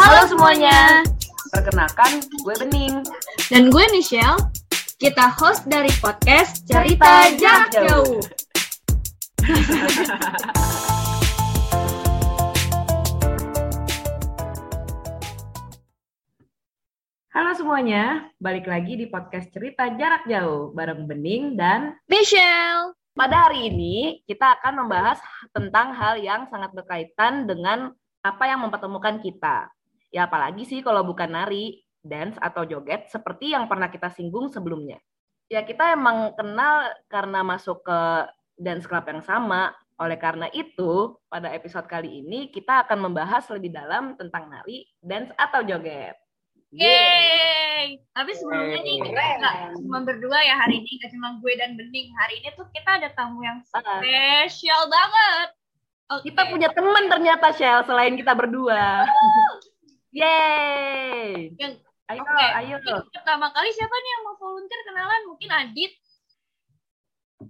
Halo semuanya. Perkenalkan, gue Bening. Dan gue Michelle. Kita host dari podcast Cerita Jarak Jauh. Halo semuanya, balik lagi di podcast Cerita Jarak Jauh bareng Bening dan Michelle. pada hari ini kita akan membahas tentang hal yang sangat berkaitan dengan apa yang mempertemukan kita. Ya apalagi sih kalau bukan nari, dance atau joget seperti yang pernah kita singgung sebelumnya. Ya kita emang kenal karena masuk ke dance club yang sama. Oleh karena itu, pada episode kali ini kita akan membahas lebih dalam tentang nari, dance atau joget. Yeay. Tapi sebelumnya nih kita nggak cuma berdua ya hari ini, nggak cuma gue dan Bening. Hari ini tuh kita ada tamu yang Ah. spesial banget. Oke. Kita punya teman ternyata Shell selain kita berdua. Yeay. Yang- Ayo, Oke. ayo. Mungkin pertama kali siapa nih yang mau volunteer kenalan? Mungkin Adit.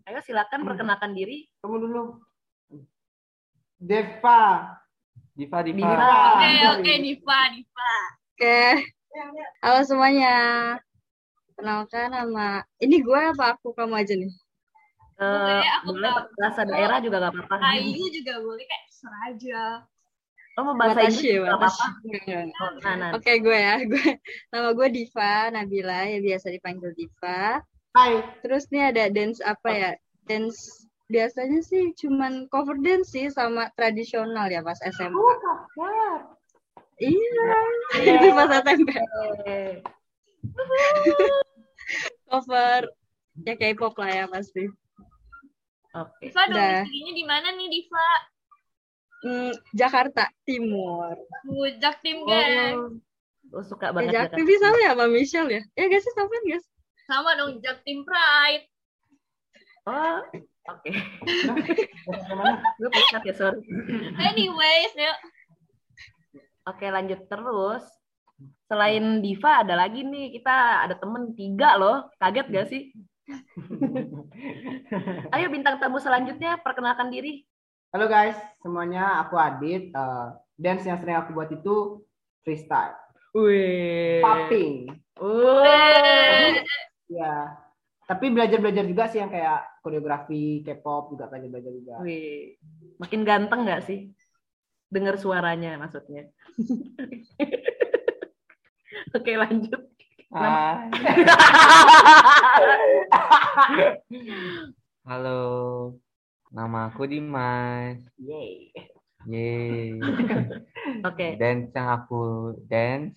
Ayo silakan perkenalkan diri. Tunggu dulu. Deva. Diva, Diva. Diva. Oke, Ah, oke, Diva, Diva. Oke, halo semuanya. Kenalkan nama, ini gue apa aku kamu aja nih? Eh, Boleh, aku boleh bahasa daerah juga gak apa-apa. Ayu juga boleh kayak terserah aja. Lo mau bahasa Inggris apa-apa. Oh, Nah, nah. Oke gue ya, gue nama gue Diva Nabila ya biasa dipanggil Diva. Hai. Terus nih ada dance apa ya? Dance biasanya sih cuman cover dance sih sama tradisional ya pas SMA. Oh, kakak. Iya, itu pas SMP cover ya K-pop lah ya pasti. Oke. Diva domisilinya di mana nih, Diva? Hmm, Jakarta Timur. Bujak tim. Oh, lo suka Ya, banget Jakti Jakarta. bisa ya sama Michelle ya? Ya guys, sama guys. Sama dong Jak tim Pride. Oh, oke. Gue pecat ya, sorry. Anyways, ya. Oke, lanjut terus. Selain Diva, ada lagi nih. Kita ada temen tiga loh. Kaget gak sih? Ayo bintang tamu selanjutnya, perkenalkan diri. Halo guys, semuanya aku Adit. Eh, dance yang sering aku buat itu freestyle, Wih. popping. Wih. Ya. Tapi belajar-belajar juga sih yang kayak koreografi, K-pop juga belajar-belajar juga. Wih. Makin ganteng gak sih? Dengar suaranya maksudnya. Oke, lanjut. Hai. Halo. Nama aku Dimas. Yeay. Yeay. Oke. Dance yang aku dance.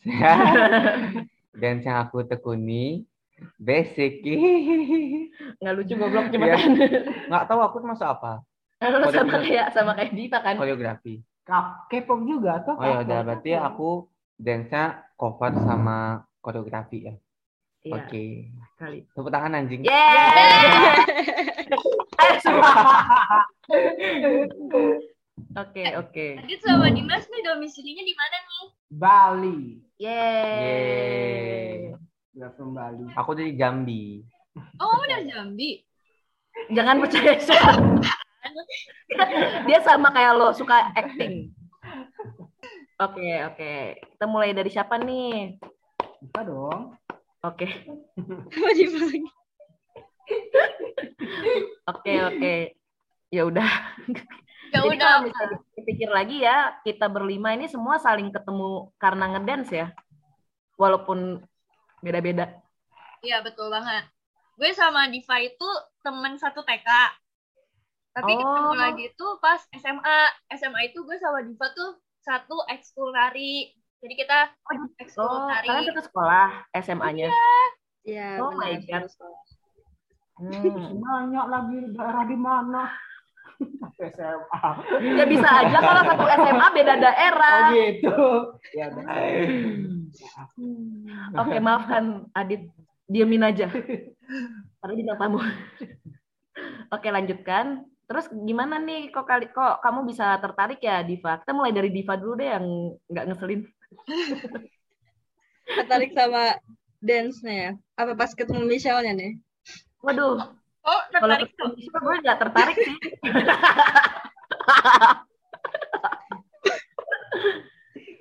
dance yang aku tekuni basic. Nggak lucu goblok Iya. cepetan. Nggak tahu aku masuk apa? Sama kayak sama kayak Diva kan? Koreografi. K-pop juga tuh. Oh ya udah berarti aku dance-nya cover sama koreografi ya. Iya, Oke. kali. Tepuk tangan anjing. Semua. Oke, oke. Adit sama Dimas nih domisilinya di mana nih? Bali. Yeay. Gak from Bali. Aku dari Jambi. Oh, kamu dari Jambi. Jangan percaya Syah. Dia sama kayak lo, suka acting. Oke, oke. Kita mulai dari siapa nih? Bisa dong. Oke, lagi. Oke, oke. Ya udah. Ya Jadi udah. kalau dipikir lagi ya, kita berlima ini semua saling ketemu karena ngedance ya. Walaupun beda-beda. Iya, betul banget. Gue sama Diva itu temen satu TK. Tapi Oh. ketemu lagi tuh pas SMA. SMA itu gue sama Diva tuh satu ekskul nari. Jadi kita ekskul Oh, nari. kalian satu sekolah SMA-nya. Iya, Oh my benar. God. Hmm. Banyak lagi daerah di mana? SMA. Ya bisa aja kalau satu SMA beda Oh daerah. gitu. Ya udah. Oke, maafkan Adit. Diemin aja. Karena bintang tamu. Oke, lanjutkan. Terus gimana nih kok kali kok kamu bisa tertarik ya Diva? Kita mulai dari Diva dulu deh yang nggak ngeselin. Tertarik sama dance-nya ya? Apa pas ketemu Michelle-nya nih? Waduh, Oh, tertarik tuh. gue nggak tertarik sih.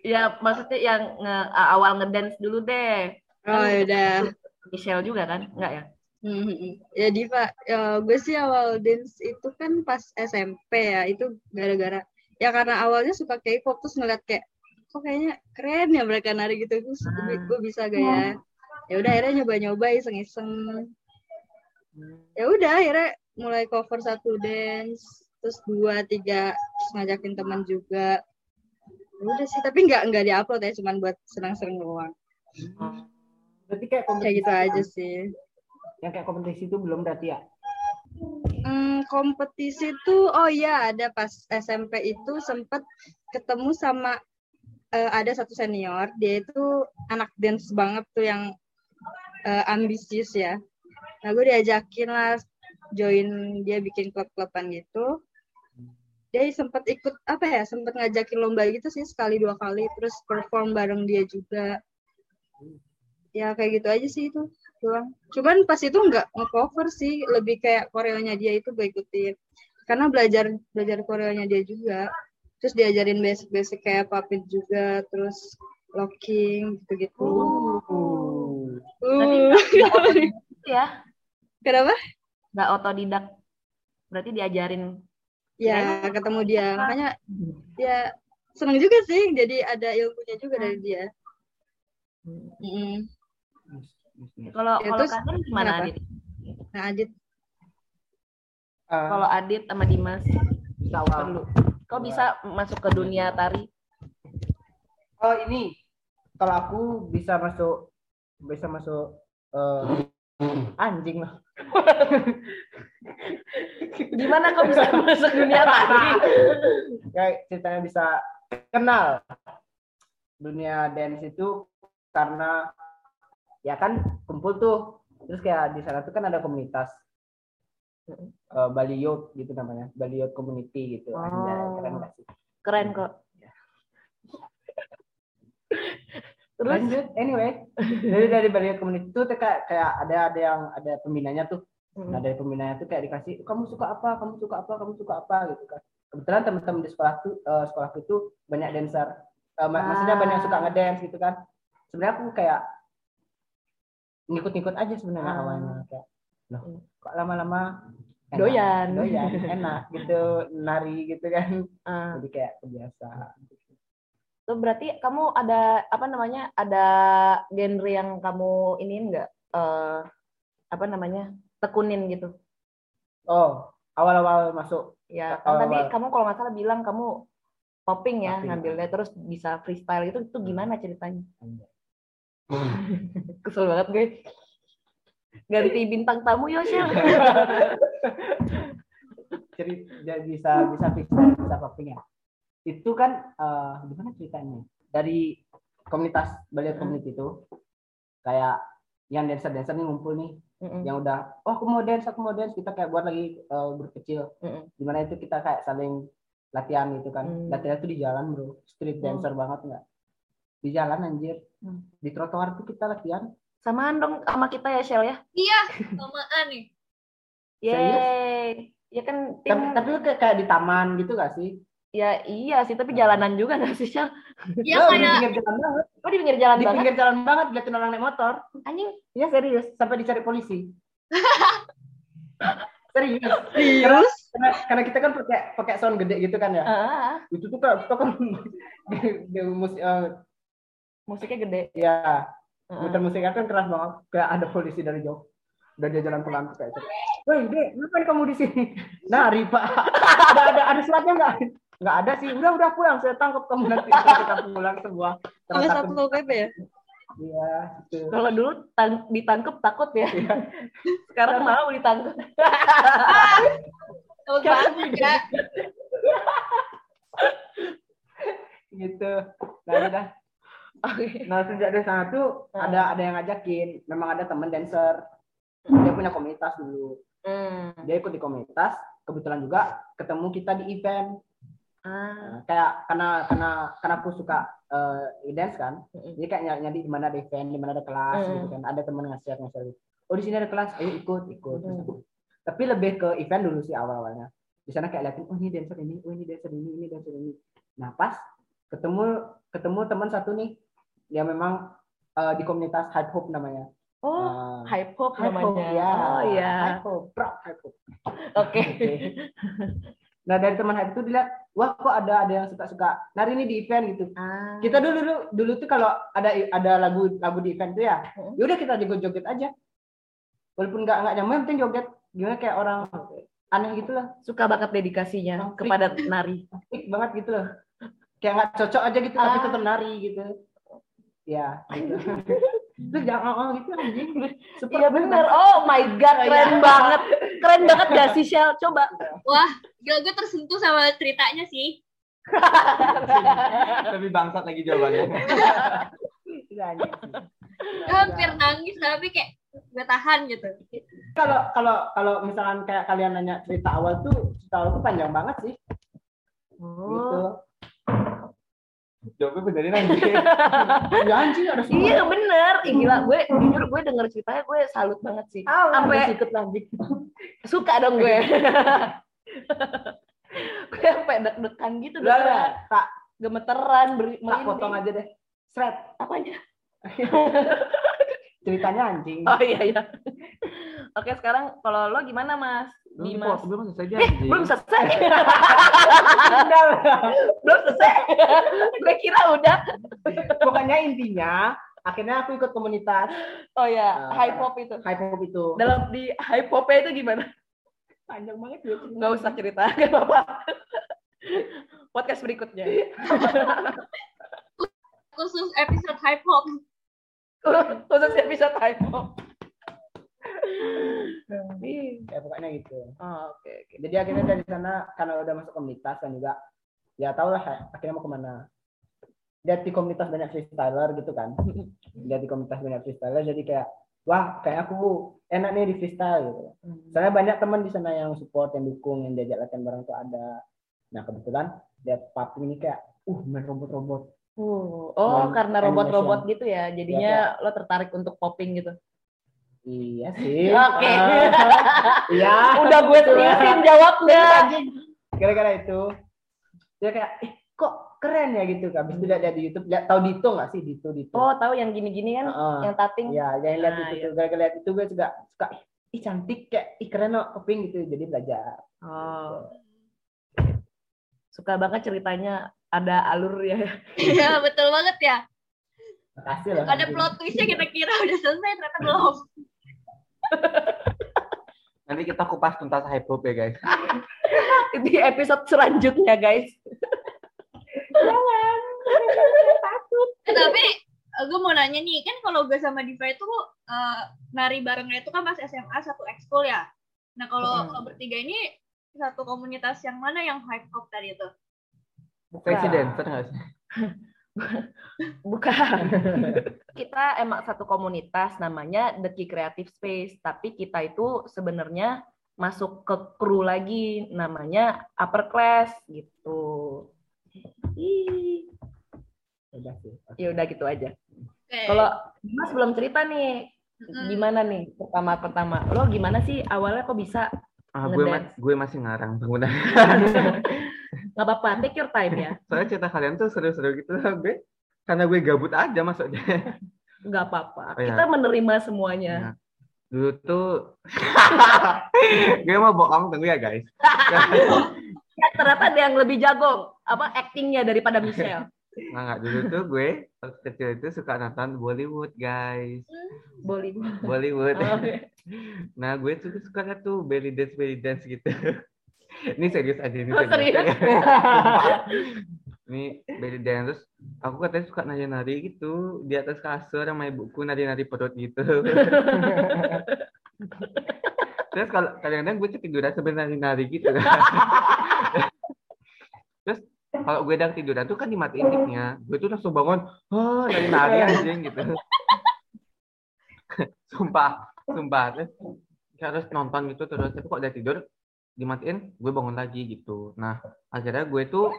Ya maksudnya yang nge- awal ngedance dulu deh. Oh yaudah. Michelle juga kan? Enggak ya? Hmm, ya Diva, ya, gue sih awal dance itu kan pas SMP ya, itu gara-gara ya karena awalnya suka K-pop terus ngeliat kayak kok kayaknya keren ya mereka nari gitu terus gue, gue bisa gaya. Ya udah akhirnya nyoba-nyoba iseng-iseng. Ya udah akhirnya mulai cover satu dance, terus dua tiga terus ngajakin teman juga. Ya udah sih, tapi nggak nggak diupload ya, cuman buat senang-senang doang. Berarti kayak kompetisi. Kayak gitu aja sih. Yang kayak kompetisi itu belum berarti ya? Hmm, kompetisi tuh oh iya ada pas SMP itu sempet ketemu sama eh, ada satu senior dia itu anak dance banget tuh yang eh, ambisius ya. Nah gue diajakin lah join dia bikin klub-kluban gitu. Dia sempet ikut apa ya sempet ngajakin lomba gitu sih sekali dua kali terus perform bareng dia juga. Ya kayak gitu aja sih itu doang. Cuman pas itu nggak nge-cover sih, lebih kayak koreonya dia itu gue ikutin. Karena belajar belajar koreonya dia juga. Terus diajarin basic-basic kayak puppet juga, terus locking gitu-gitu. Uh. nggak otodidak ya? Kenapa? Nggak otodidak. Berarti diajarin. Ya, ketemu dia. Makanya ya seneng juga sih jadi ada ilmunya juga dari dia. Mm-mm. Kalau Ya, kalau kalian gimana kenapa? Adit? Nah, Adit, Eh, Kalau Adit sama Dimas bisa awal. dulu. Kok bisa masuk ke dunia tari? Oh ini kalau aku bisa masuk bisa masuk eh, anjing lah. Gimana kok bisa masuk dunia tari? Kayak ceritanya bisa kenal dunia dance itu karena ya kan kumpul tuh terus kayak di sana tuh kan ada komunitas eh, Bali Youth gitu namanya Bali Youth Community gitu Oh. Keren gak sih Keren kok. Terus? Lanjut. Anyway dari dari Youth Community tuh tuh kayak kayak ada ada yang ada pembinanya tuh. Hmm. nah dari pembinanya tuh kayak dikasih kamu suka apa? Kamu suka apa? Kamu suka apa? gitu kan. Kebetulan teman-teman di sekolah tuh eh, sekolahku itu banyak dancer. Mak- maksudnya banyak suka Ah. ngedance gitu kan. Sebenarnya aku kayak ngikut-ngikut aja sebenarnya Ah. awalnya kayak loh Hmm. kok lama-lama enak, Doyan. doyan enak gitu nari gitu kan. Ah, jadi kayak kebiasa Tuh berarti kamu ada apa namanya? Ada genre yang kamu iniin nggak? Eh, apa namanya? Tekunin gitu. oh awal-awal masuk Ya, kan tadi kamu kalau nggak salah bilang kamu popping ya Popping. ngambilnya terus bisa freestyle itu itu gimana ceritanya? Anjay. Kesel banget gue. Ganti bintang tamu ya, Shell. ceri jadi bisa bisa freestyle bisa popping ya itu kan eh, gimana ceritanya dari komunitas Bali Community itu kayak yang dancer dancer nih ngumpul nih Mm-mm. yang udah oh aku mau dance aku mau dance kita kayak buat lagi eh, grup kecil di mana itu kita kayak saling latihan gitu kan Hmm. latihan tuh di jalan bro street Hmm. dancer banget nggak di jalan anjir Hmm. di trotoar tuh kita latihan Samaan dong sama kita ya, Shell ya. Iya, samaan nih. Yeay. Ya kan tim tapi, tapi lu kayak, kayak di taman gitu gak sih ya iya sih, tapi jalanan juga nggak sih, Shell? Iya Oh, di kayak pinggir jalan banget Oh, di pinggir jalan di banget. pinggir jalan banget liatin orang naik motor Anjing. Iya serius, sampai dicari polisi. serius. Serius? Karena, karena kita kan pakai pakai sound gede gitu kan ya. Ah, Itu tuh kayak kita kan di, di musik eh, musiknya gede. ya Heeh. muter musiknya kan keras banget. Kayak ada polisi dari jauh. Udah dia jalan pelan kayak gitu. Woi, Dek, ngapain kamu di sini? Nari, Pak. ada ada ada suratnya nggak? Nggak ada sih. Udah udah pulang, saya tangkap kamu nanti kita pulang semua. Sama Satpol PP ya? Iya, gitu. Kalau dulu tang- ditangkep takut ya. Iya. Sekarang mau ditangkep. banget juga. gitu. Nah, udah. Oke. Nah sejak dari sana tuh Hmm. ada ada yang ngajakin. Memang ada teman dancer. Dia punya komunitas dulu. Hmm. Dia ikut di komunitas. Kebetulan juga ketemu kita di event. Ah. Nah, kayak karena karena karena aku suka eh, dance kan. Mm-mm. Jadi kayak nyari, nyari di mana ada event, di mana ada kelas Hmm. gitu kan. Ada teman nge-share nge-share. Oh di sini ada kelas, ayo ikut ikut. Terus Hmm. aku- Tapi lebih ke event dulu sih awal awalnya. Di sana kayak liatin, oh ini dancer ini, oh ini dancer ini, ini dancer ini. Nah pas ketemu ketemu teman satu nih yang memang eh, di komunitas hip hop namanya. Oh, Nah, hype hop Hype hop, namanya. ya. Oh iya. Hype hop, bro, hype hop. Oke. Nah dari teman hype itu dilihat, wah kok ada ada yang suka-suka nari nih di event gitu. Ah. Kita dulu dulu dulu tuh kalau ada ada lagu lagu di event tuh ya, Hmm. yaudah kita joget-joget aja. Walaupun nggak nggak nyaman, penting joget. Gimana kayak orang aneh gitu lah, suka banget dedikasinya kepada nari. Asik banget gitu loh. Kayak nggak cocok aja gitu, tapi Ah. tetap nari gitu. Ya, gitu. Lu jangan oh, gitu anjing. Super Iya bener. Oh my god, Oh, keren iya. banget. Keren banget gak sih Shell? Coba. Wah, gila gue tersentuh sama ceritanya sih. Lebih bangsat lagi jawabannya. Iya. Gue hampir nangis tapi kayak gue tahan gitu. Kalau kalau kalau misalkan kayak kalian nanya cerita awal tuh, cerita awal tuh panjang banget sih. Gitu. Oh. Jawabnya benerin anjing. Ya anjing ada semua. Iya bener. Ih, gila gue jujur gue denger ceritanya gue salut banget sih. Ah, Sampai- ikut lanjut. Suka dong gue. gue sampai deg-degan gitu udah. tak gemeteran beri tak potong aja deh. Shred. Apanya? Ceritanya anjing. Oh iya iya. Oke sekarang kalau lo gimana mas? Belum Dimas. belum selesai Eh, belum selesai. Udah. belum selesai. gue kira udah. Pokoknya intinya akhirnya aku ikut komunitas Oh ya, Ah. high pop itu. hip hop itu. Dalam di high popnya itu gimana? Panjang banget ya. Nggak usah cerita, nggak apa-apa. Podcast berikutnya. Khusus episode hype hop. Khusus episode high pop. Ya pokoknya gitu. Oh, Oke, oke. Jadi akhirnya dari sana karena udah masuk komunitas kan juga ya tau lah akhirnya mau ke mana. Lihat di komunitas banyak freestyler gitu kan. Lihat di komunitas banyak freestyler jadi kayak wah kayak aku enak nih di freestyle gitu. Soalnya banyak teman di sana yang support, yang dukung, yang diajak latihan bareng tuh ada. Nah kebetulan lihat paping ini kayak uh main robot-robot. Uh, oh, Dan karena robot-robot gitu ya, jadinya lo tertarik untuk popping gitu. Iya sih. Oke. Ah, Iya. Udah gue seriusin jawabnya. gara-gara itu dia kayak eh kok keren ya gitu habis itu lihat lihat di YouTube lihat tahu Dito nggak sih Dito Dito Oh, tahu yang gini-gini kan, Heeh. yang tating. ya jangan lihat Nah, itu iya. gara-gara lihat itu gue juga suka "Ih, cantik kayak ih keren kok keping gitu jadi belajar Oh. Suka banget ceritanya ada alur ya. Iya, betul banget ya. makasih loh Ada plot twistnya kita kira udah selesai ternyata belum. Nanti kita kupas tuntas hop ya guys. Di episode selanjutnya, guys. Eh, tapi gue mau nanya nih, kan kalau gue sama Diva itu eh, nari barengnya itu kan pas SMA satu ekskul ya. Nah kalau Mm. lo bertiga ini satu komunitas yang mana yang hype hop tadi itu? Dancer nggak sih? Bukan. kita emang satu komunitas namanya The Key Creative Space, tapi kita itu sebenarnya masuk ke kru lagi namanya Upper Class gitu. Ih, udah sih ya udah gitu aja. Oke. Kalau Mas belum cerita nih, gimana nih pertama-pertama? Lo gimana sih awalnya kok bisa? Ah, gue, ma- gue masih ngarang bangunan. Nggak apa-apa, take your time ya. Soalnya cerita kalian tuh seru-seru gitu gue. Karena gue gabut aja maksudnya. Nggak apa-apa. Oh, iya. Kita menerima semuanya. Nah, dulu tuh gue mau bohong tunggu ya guys. Ya, ternyata ada yang lebih jago apa actingnya daripada Michelle. Nggak, nggak. Dulu tuh gue waktu kecil itu suka nonton Bollywood guys. Bollywood. Bollywood. Oh, oke. Nah gue tuh suka tuh belly dance belly dance gitu. Ini serius aja ini Oh, serius? Sumpah. ini belly dance terus aku katanya suka nari-nari gitu di atas kasur sama ibuku nari-nari perut gitu. terus kalau kadang-kadang gue ketiduran sambil nari-nari gitu. terus kalau gue udah tiduran tuh kan dimatiin mic-nya. Gue tuh langsung bangun, oh nari-nari anjing gitu. sumpah, sumpah. Terus harus nonton gitu terus tapi kok udah tidur dimatiin gue bangun lagi gitu nah akhirnya gue tuh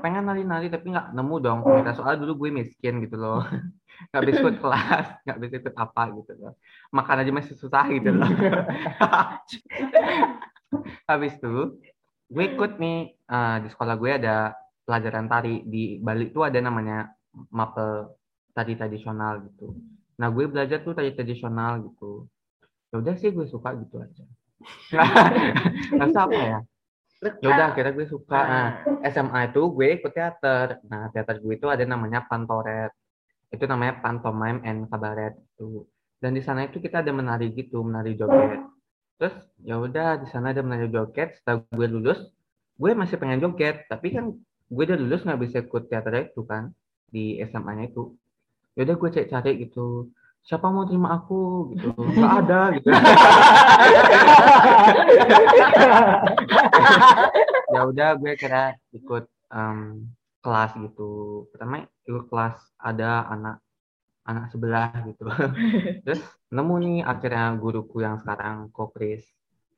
pengen nari-nari tapi nggak nemu dong komunitas soal dulu gue miskin gitu loh nggak bisa ikut kelas nggak bisa ikut apa gitu loh makan aja masih susah gitu loh habis itu gue ikut nih eh, di sekolah gue ada pelajaran tari di Bali tuh ada namanya mapel tari tradisional gitu. Nah gue belajar tuh tari tradisional gitu. Ya udah sih gue suka gitu aja. Rasa apa ya? Ya udah akhirnya gue suka. Nah, SMA itu gue ikut teater. Nah teater gue itu ada namanya Pantoret. Itu namanya Pantomime and Cabaret itu. Dan di sana itu kita ada menari gitu, menari joget. Terus ya udah di sana ada menari joget. Setelah gue lulus, gue masih pengen joget. Tapi kan gue udah lulus nggak bisa ikut teater itu kan di SMA-nya itu. Ya udah gue cari-cari gitu. Siapa mau terima aku gitu? Nggak ada gitu. ya udah gue kira ikut em, kelas gitu. Pertama ikut kelas ada anak anak sebelah gitu. Terus nemu nih akhirnya guruku yang sekarang Kopris.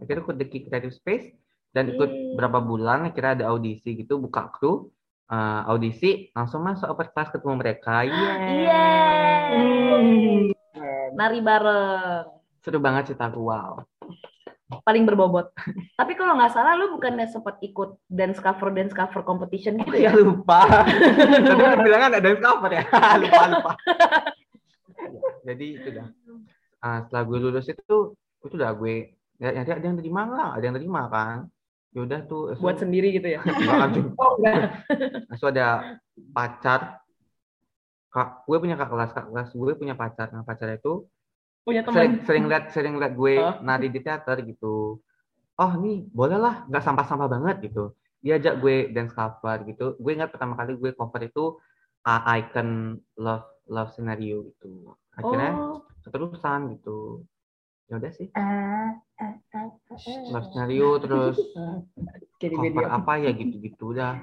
Akhirnya ikut The Key Creative Space dan ikut Hmm. berapa bulan akhirnya ada audisi gitu buka kru eh, audisi langsung masuk upper class ketemu mereka. Yeay. Yeay. Nari bareng. Seru banget cerita. Wow. Paling berbobot. Tapi kalau nggak salah lu bukannya sempat ikut dance cover dance cover competition gitu Ya ya? lupa. Tadi lu bilang ada dance cover ya. lupa lupa. Jadi itu dah. Ah, setelah gue lulus itu itu udah gue ya, ya, ada yang terima lah, ada yang terima kan. Yaudah tuh. Buat sendiri gitu ya? Kan. Oh enggak. Langsung ada pacar. Kak, gue punya kak kelas, kak kelas gue punya pacar. Nah, pacar itu Punya sering, teman. sering lihat sering lihat gue Oh. nari di teater gitu. Oh, nih boleh lah, nggak sampah-sampah banget gitu. Diajak gue dance cover gitu. Gue ingat pertama kali gue cover itu uh, icon love love scenario gitu. Akhirnya Oh. keterusan gitu. Ya udah sih. Ah, ah, ah, Love scenario terus cover apa ya gitu-gitu udah.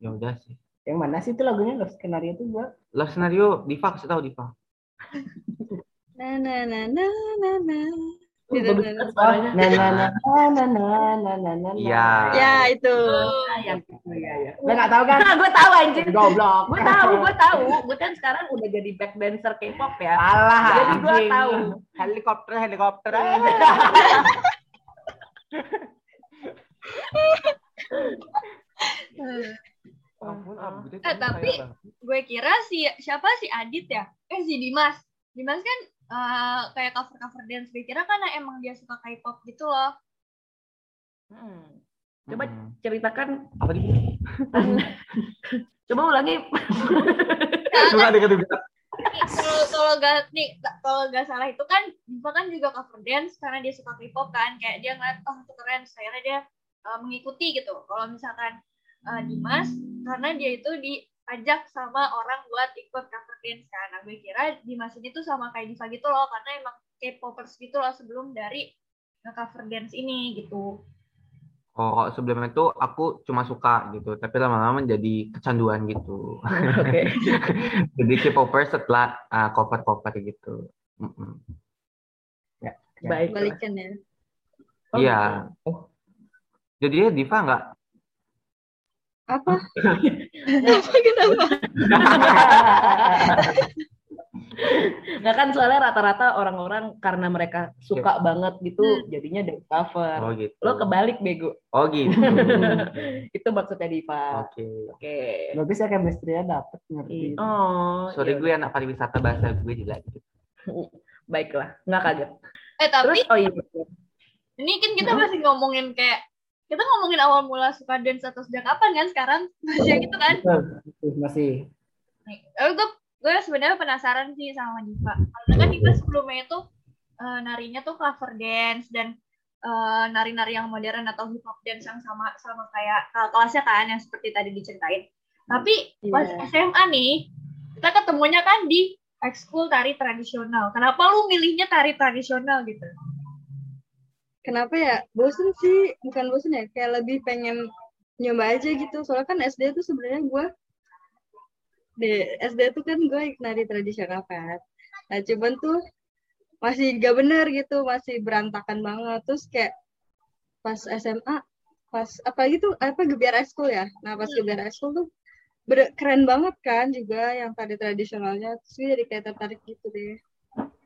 Ya udah sih. Yang mana sih itu lagunya Love Skenario itu gua? Love scenario Diva, kasih tahu Diva. Na na na na na na. Banget suaranya. Na na na na na na na na. Iya. Ya itu. Yang itu ya ya. Lo nggak tahu kan? Nah, gue tahu anjir. Goblok. Gue tahu, gue tahu. Gue kan sekarang udah jadi back dancer K-pop ya. Salah. Jadi gua anjing. tahu. Helikopter helikopter. Ampun. Abu, dia Eh, tapi- gue kira si siapa si Adit ya eh si Dimas Dimas kan eh, kayak cover cover dance gue kira kan emang dia suka K-pop gitu loh Hmm. Coba Mm-mm. ceritakan. apa di? Coba ulangi. Enggak dekat dekat. kalau kalau gak nih kalau gak salah itu kan Diva kan juga cover dance karena dia suka K-pop kan kayak dia ngeliat oh itu keren akhirnya dia eh, mengikuti gitu kalau misalkan eh, Dimas karena dia itu diajak sama orang buat ikut cover dance kan nah gue kira Dimas ini tuh sama kayak Diva gitu loh karena emang K-popers gitu loh sebelum dari cover dance ini gitu Oh, sebelumnya itu aku cuma suka gitu, tapi lama-lama menjadi kecanduan gitu. Oke. Jadi K-popers setelah uh, cover-cover gitu. Mm-mm. Baik. Balikan ya. Oh, Iya. Jadi ya Diva nggak? Apa? Apa kenapa? Nggak kan soalnya rata-rata orang-orang karena mereka suka banget gitu, jadinya dari cover. Oh gitu. Lo kebalik bego. Oh gitu. Itu maksudnya Diva. Oke. Oke. Bagus ya chemistry-nya dapet ngerti. Oh, Sorry iya. gue anak pariwisata bahasa gue jelek. gitu. Baiklah, nggak kaget. eh tapi Terus, oh iya. ini kan kita masih ngomongin kayak kita ngomongin awal mula suka dance atau sejak kapan kan? Sekarang masih gitu kan? Masih, eh, gue gue sebenarnya penasaran sih sama Diva. Karena kan Diva sebelumnya itu eh, narinya tuh cover dance dan eh, nari-nari yang modern atau hip hop dance yang sama sama kayak kelasnya kan yang seperti tadi diceritain. Tapi pas Iya. SMA nih kita ketemunya kan di ekskul tari tradisional. Kenapa lu milihnya tari tradisional gitu Kenapa ya? Bosen sih, bukan bosen ya, kayak lebih pengen nyoba aja gitu. Soalnya kan SD tuh sebenarnya gue di SD tuh kan gue nari tradisional kan. Nah cuman tuh masih gak bener gitu, masih berantakan banget. Terus kayak pas SMA, pas apa gitu, apa gebiar ekskul ya. Nah pas gebiar ekskul tuh ber- keren banget kan juga yang tari tradisionalnya. Terus jadi kayak tertarik gitu deh.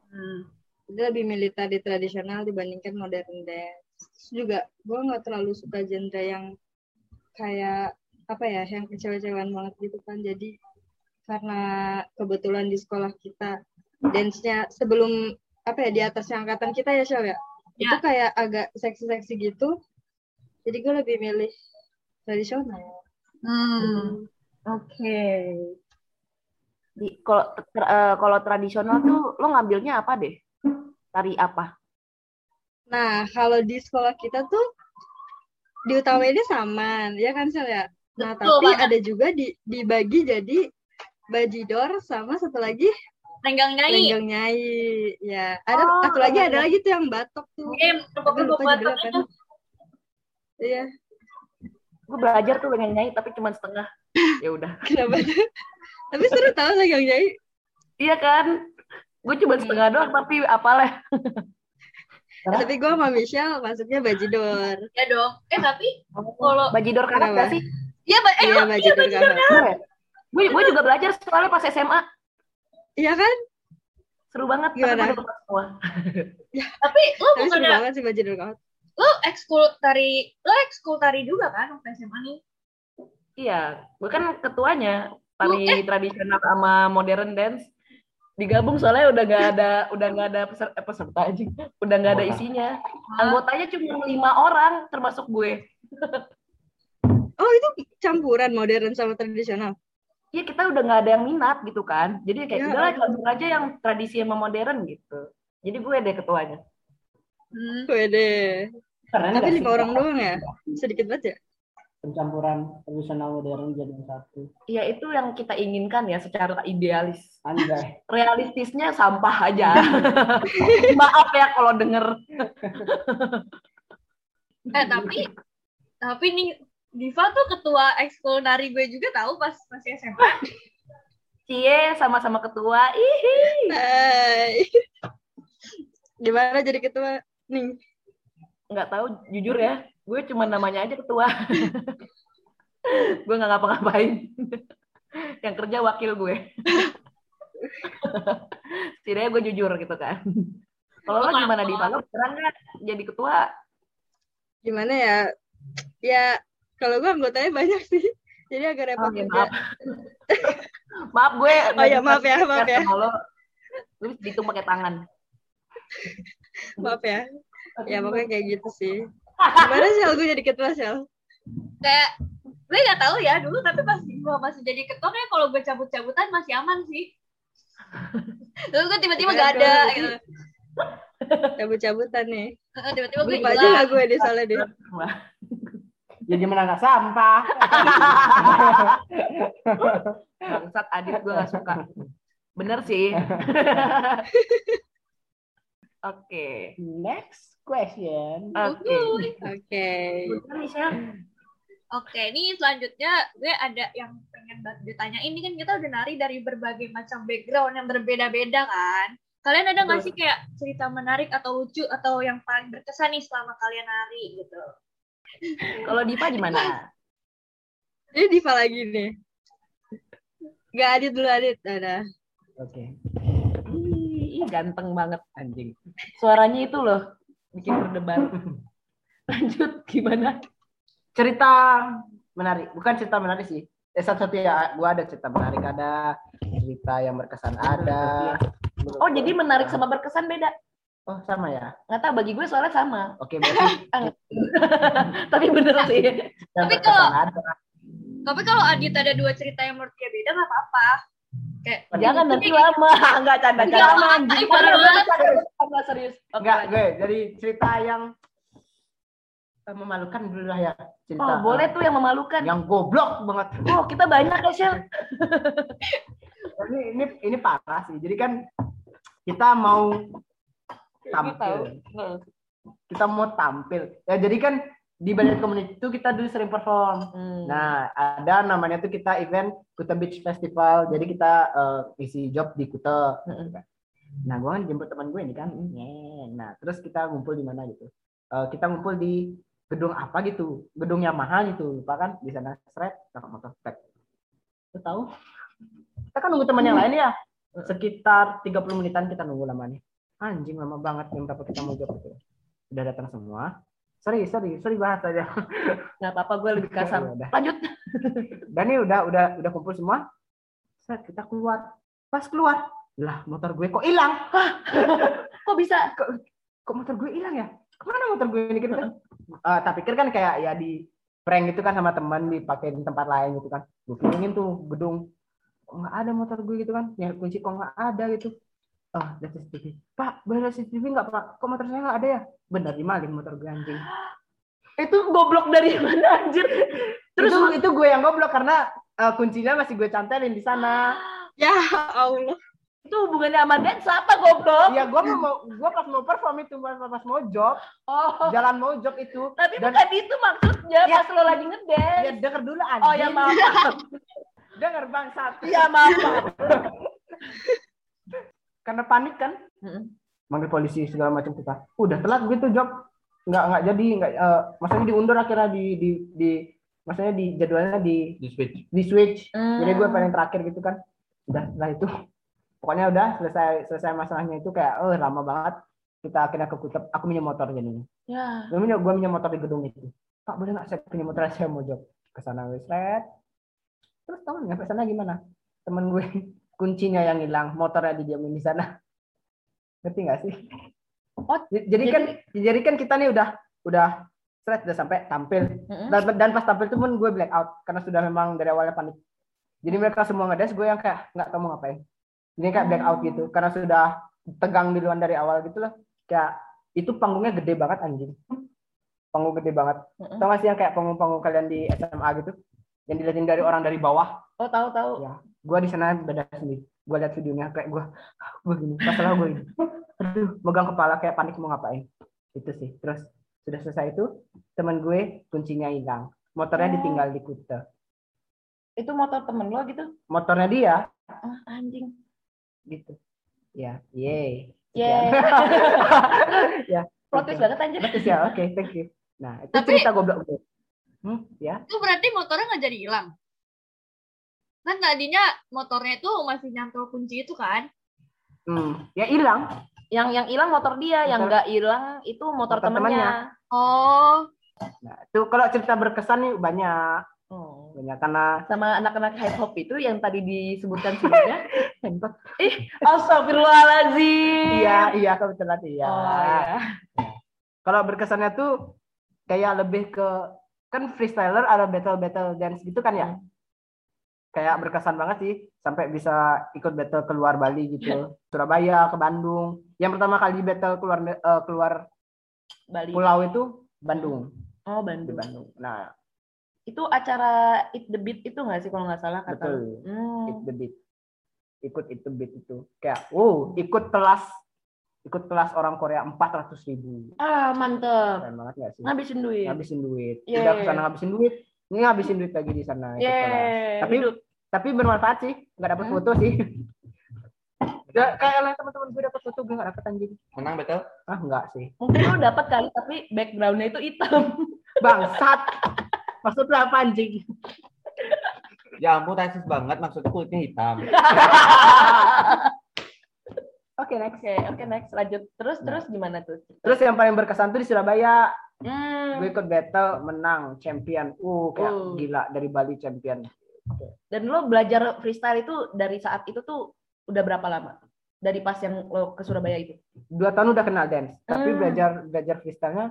Hmm. Dia lebih milih tari tradisional dibandingkan modern dance. Terus juga gue nggak terlalu suka genre yang kayak apa ya yang kecewa-cewaan banget gitu kan jadi karena kebetulan di sekolah kita dance-nya sebelum apa ya di atasnya angkatan kita ya Syal ya itu kayak agak seksi-seksi gitu jadi gue lebih milih tradisional Hmm. Oke. Di kalau ter- eh, kalau tradisional tuh lo ngambilnya apa deh? Tari apa? Nah, kalau di sekolah kita tuh diutamainnya saman, ya kan Sel ya? Nah, Betul tapi banget. ada juga di, dibagi jadi bajidor sama satu lagi Lenggang nyanyi. lenggang nyai. Ya, ada Oh, satu lagi ada lagi tuh yang batok tuh. Tepuk-tepuk lupa batok itu. Iya, Gue belajar tuh pengen nyanyi tapi cuma setengah. Ya udah. kenapa? Tapi seru tau lenggang nyai. Iya kan? Gue cuma setengah doang tapi apalah. Tapi gue sama Michelle masuknya bajidor. Ya dong. Eh tapi kalau Bajidor karat gak sih? Iya, Ba- eh, Iya, oh, iya, bajidor kakak. Gue gue juga belajar soalnya pas SMA. Iya kan? Seru banget. Tapi Gimana? gue lupa semua. Tapi lu Tapi seru bukannya banget sih bajidor kakak. lu ekskul tari, lu ekskul tari juga kan waktu SMA nih? Iya, gue kan ketuanya tari tradisional sama modern dance digabung soalnya udah gak ada udah nggak ada peserta, eh, peserta aja udah nggak ada isinya anggotanya cuma lima orang termasuk gue Oh, itu campuran modern sama tradisional. Iya kita udah nggak ada yang minat gitu kan jadi kayak Ya udahlah langsung aja yang tradisi sama modern gitu jadi gue deh ketuanya Hmm. Wede. Keren Tapi nggak lima orang doang ya? Sedikit banget ya? Pencampuran tradisional modern jadi satu. ya itu yang kita inginkan ya secara idealis Anjay. realistisnya sampah aja maaf ya kalau denger Eh tapi tapi nih Diva tuh ketua ekskul nari gue juga tahu pas masih SMA. Cie sama-sama ketua ihi Hai. Gimana jadi ketua? Nih. nggak tahu jujur ya gue cuma namanya aja ketua gue nggak ngapa-ngapain yang kerja wakil gue setidaknya gue jujur gitu kan kalau lo gimana di Palu beneran nggak jadi ketua Gimana ya? Ya, kalau gue anggotanya banyak sih. Jadi agak repot Oh, ya, maaf. maaf gue Oh ya, maaf ya, maaf ya. kalau lu dihitung pakai tangan Maaf ya. Ya pokoknya kayak gitu sih. Gimana Sel? Gue jadi ketua Sel. Kayak gue nggak tahu ya dulu tapi pas gue masih jadi ketua kayak kalau gue cabut-cabutan masih aman sih. Lalu gue tiba-tiba gak ada gitu. Cabut-cabutan nih. Heeh, Tiba-tiba gue Lupa aja lah gue di soalnya deh. Jadi menangkap sampah. bangsat Adit gue gak suka bener sih oke Next question. oke. Oke. Oke, ini selanjutnya gue ada yang pengen banget ditanya. Ini kan kita udah nari dari berbagai macam background yang berbeda-beda kan. Kalian ada nggak sih kayak cerita menarik atau lucu atau yang paling berkesan nih selama kalian nari gitu? kalau Diva gimana Ini Diva lagi nih. Gak Adit dulu Adit. Ada. Oke. Ih, ih, ganteng banget anjing suaranya itu loh bikin berdebar lanjut gimana Cerita menarik. Bukan cerita menarik sih. Eh, satu-satu ya, gua ada cerita menarik, ada cerita yang berkesan, ada. oh jadi menarik sama berkesan beda Oh, sama ya. nggak tahu bagi gue soalnya sama Oke, berarti tapi bener sih Tapi kalau-. Tapi kalau Adit ada dua cerita yang menurut dia beda nggak apa-apa. Kayak jangan nanti lama nggak canda Enggak, canda anjing, parah banget. Enggak serius Oke, Enggak, gue jadi cerita yang memalukan dulu lah ya. Cerita oh boleh eh, tuh yang memalukan yang goblok banget. oh kita banyak ya Shell ini ini ini parah sih. Jadi kan kita mau tampil. Kita mau tampil. Ya jadi kan di Bali Community itu kita dulu sering perform. Hmm. Nah, ada namanya tuh kita event Kuta Beach Festival. Jadi kita eh, isi job di Kuta. Nah, gue kan jemput teman gue ini kan. Nah, terus kita ngumpul di mana gitu. Eh, kita ngumpul di gedung apa gitu. Gedung Yamaha gitu. Lupa kan? Di sana seret, kakak motor. Lu tahu? Kita kan nunggu teman yang lain ya. Sekitar 30 menitan kita nunggu lamanya. Anjing lama banget jam berapa kita mau job gitu. Udah datang semua. Sorry sorry sorry bahas aja. Nggak apa-apa, gue lebih kasar. Ya. Lanjut. dan ini udah udah udah kumpul semua. Set kita keluar. Pas keluar lah motor gue kok hilang. Kok bisa? kok, kok motor gue hilang ya? Ke mana motor gue ini kita Eh, tak pikir kan kayak ya di prank gitu kan sama teman dipakai di tempat lain gitu kan. Gue kelilingin tuh gedung. Nggak ada motor gue gitu kan? Nyari kunci kok nggak ada gitu ah lihat CCTV pak boleh lihat CCTV nggak pak kok motor saya nggak ada ya bener dimaling motor gue anjing Itu goblok dari mana anjir? terus itu, itu gue yang goblok karena eh, kuncinya masih gue cantelin di sana Ya Allah. itu hubungannya sama dance apa goblok? Iya, gue mau gue pas mau perform itu pas, pas mau job, Oh, jalan mau job itu. tapi Dan- bukan itu maksudnya Ya. pas lo lagi ngedance. Ya denger dulu anjing. Oh ya maaf. maaf. Denger bangsat. Iya maaf. Karena panik kan, Mm-mm. manggil polisi segala macam kita. Udah telat gitu job. Nggak nggak jadi nggak eh, maksudnya diundur akhirnya di di di maksudnya di jadwalnya di Di switch. di switch. Hmm. Jadi gue paling terakhir gitu kan. Udah setelah itu pokoknya udah selesai selesai masalahnya itu kayak oh lama banget kita akhirnya ke Kutep aku minjem motor jadinya Ya. gue minjem gue minjem motor di gedung itu pak boleh nggak saya pinjam motor saya mau job ke sana wes red terus tahu nyampe sana gimana temen gue kuncinya yang hilang motornya didiamin di sana. Ngerti nggak sih? Oh, jadi kan jadi kan kita nih udah udah seret udah sampai tampil. Mm-mm. dan, dan pas tampil itu pun gue black out karena sudah memang dari awalnya panik. Jadi mereka semua ngedance gue yang kayak nggak tahu mau ngapain. Ini kayak black out gitu karena sudah tegang duluan dari awal gitu loh. Kayak itu panggungnya gede banget anjing. Panggung gede banget. Mm-mm. tau gak sih yang kayak panggung-panggung kalian di SMA gitu? Yang dilihatin dari orang dari bawah? Oh tahu tahu. Ya. Gue di sana beda sendiri gue lihat videonya kayak gue gue gini masalah gue ini aduh megang kepala kayak panik mau ngapain itu sih terus sudah selesai itu teman gue kuncinya hilang motornya Oh. ditinggal di Kute Itu motor temen lo gitu? motornya dia Ah, anjing. gitu ya yeay Yeay. ya Protes Oke. banget anjir. Bagus ya oke thank you nah itu Tapi- cerita goblok gue hmm, ya Itu berarti motornya nggak jadi hilang. Kan tadinya motornya itu masih nyantol kunci itu kan. hmm, ya hilang Yang yang hilang motor dia, yang Motor- nggak hilang itu motor, Motor temennya. Oh, nah itu kalau cerita berkesan nih banyak Oh. banyak karena Sama anak-anak hip hop itu yang tadi disebutkan sebelumnya. Ih, astagfirullahaladzim. iya iya kebetulan iya Oh, iya. kalau berkesannya tuh kayak lebih ke kan freestyler ada battle battle dance gitu kan ya kayak berkesan banget sih sampai bisa ikut battle keluar Bali gitu Surabaya ke Bandung yang pertama kali battle keluar eh, keluar Bali. pulau itu Bandung Oh, di Bandung. Bandung nah Itu acara Eat the Beat itu nggak sih kalau nggak salah kata betul? Hmm. Eat the beat ikut Eat the beat itu kayak wow ikut kelas ikut kelas orang Korea empat ratus ribu Ah, mantep. keren banget gak sih Ngabisin duit. ngabisin duit Yeay. udah ke sana ngabisin duit ini ngabisin duit lagi di sana. Yeay. tapi Hidup. tapi bermanfaat sih nggak dapat Hmm. foto sih Gak, kayak lain teman-teman gue dapat foto gue nggak dapat anjing Menang betul? ah nggak sih Mungkin lo dapat kali tapi backgroundnya itu hitam. bangsat maksudnya apa anjing Ya ampun rasis banget maksudnya kulitnya hitam. oke next Oke, oke next lanjut. Terus Nah. terus gimana tuh? terus yang paling berkesan tuh di Surabaya Hmm. gue ikut battle menang champion uh kayak Uh. gila dari Bali champion Dan lo belajar freestyle itu dari saat itu tuh udah berapa lama? Dari pas yang lo ke Surabaya itu? dua tahun udah kenal dance tapi Hmm. belajar belajar freestyle-nya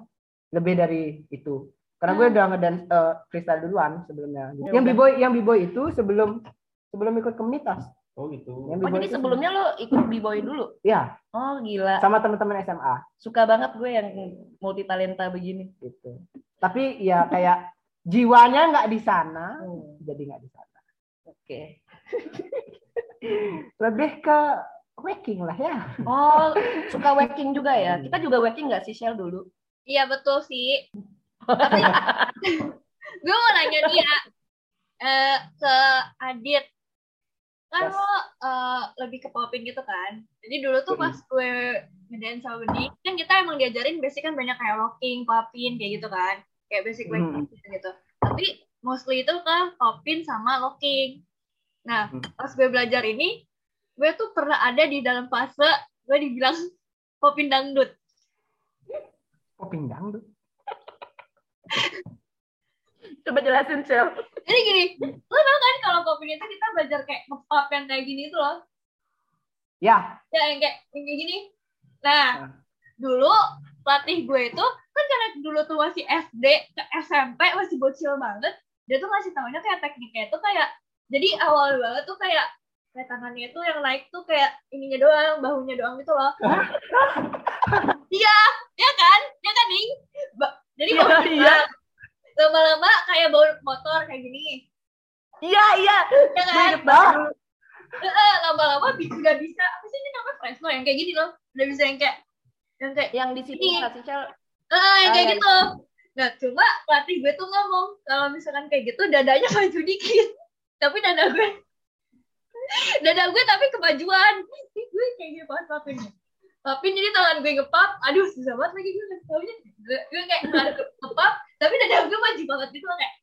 lebih dari itu karena gue Hmm. udah ngedance eh, freestyle duluan sebelumnya Ya yang b-boy yang b-boy itu sebelum sebelum ikut komunitas Oh gitu. yang Oh jadi itu sebelumnya lo ikut b-boy dulu? ya Oh gila. sama teman-teman SMA Suka banget gue yang multi talenta begini. gitu tapi ya kayak jiwanya nggak di sana Hmm. jadi nggak di sana Oke. lebih ke waking lah ya Oh suka waking juga ya? Kita juga waking nggak sih Shell dulu? iya betul sih. Tapi gue mau nanya dia eh ke Adit. Kan Yes. lo eh, lebih ke popin gitu kan. Jadi dulu tuh pas gue ngedance sama Budi, kan kita emang diajarin basic kan banyak kayak locking, popin kayak gitu kan. Kayak basic Hmm. gitu gitu. Tapi mostly itu ke popin sama locking. Nah, Hmm. pas gue belajar ini, gue tuh pernah ada di dalam fase gue dibilang popin dangdut. poping dangdut Coba jelasin, Shell. Jadi gini, lo tau kan kalau popin itu kita belajar kayak nge-pop yang kayak gini itu loh. Ya, Ya yang kayak, yang kayak gini. Nah, Nah. dulu pelatih gue itu kan karena dulu tuh masih SD ke SMP masih bocil banget. Dia tuh ngasih taunya kayak tekniknya itu kayak jadi awal banget tuh kayak kayak tangannya tuh yang naik tuh kayak ininya doang, bahunya doang gitu loh. Iya, ya kan? Ya kan, Ning? Ba- jadi kalau iya. Lama-lama kayak bawa motor kayak gini. Iya, iya. Ya kan? banget. Lama-lama udah bisa apa sih ini namanya Fresno yang kayak gini loh. Udah bisa yang kayak yang kayak Yang di sini Shell? Ah, yang kayak ya, gitu. Nah, cuma pelatih gue tuh ngomong kalau misalkan kayak gitu dadanya maju dikit. Tapi dada gue dada gue tapi kemajuan. Gue kayak gitu banget papinnya. Papin jadi tangan gue ngepap, aduh susah banget lagi gue nggak. Gue, kayak ngepap, tapi dada gue maju banget gitu kayak.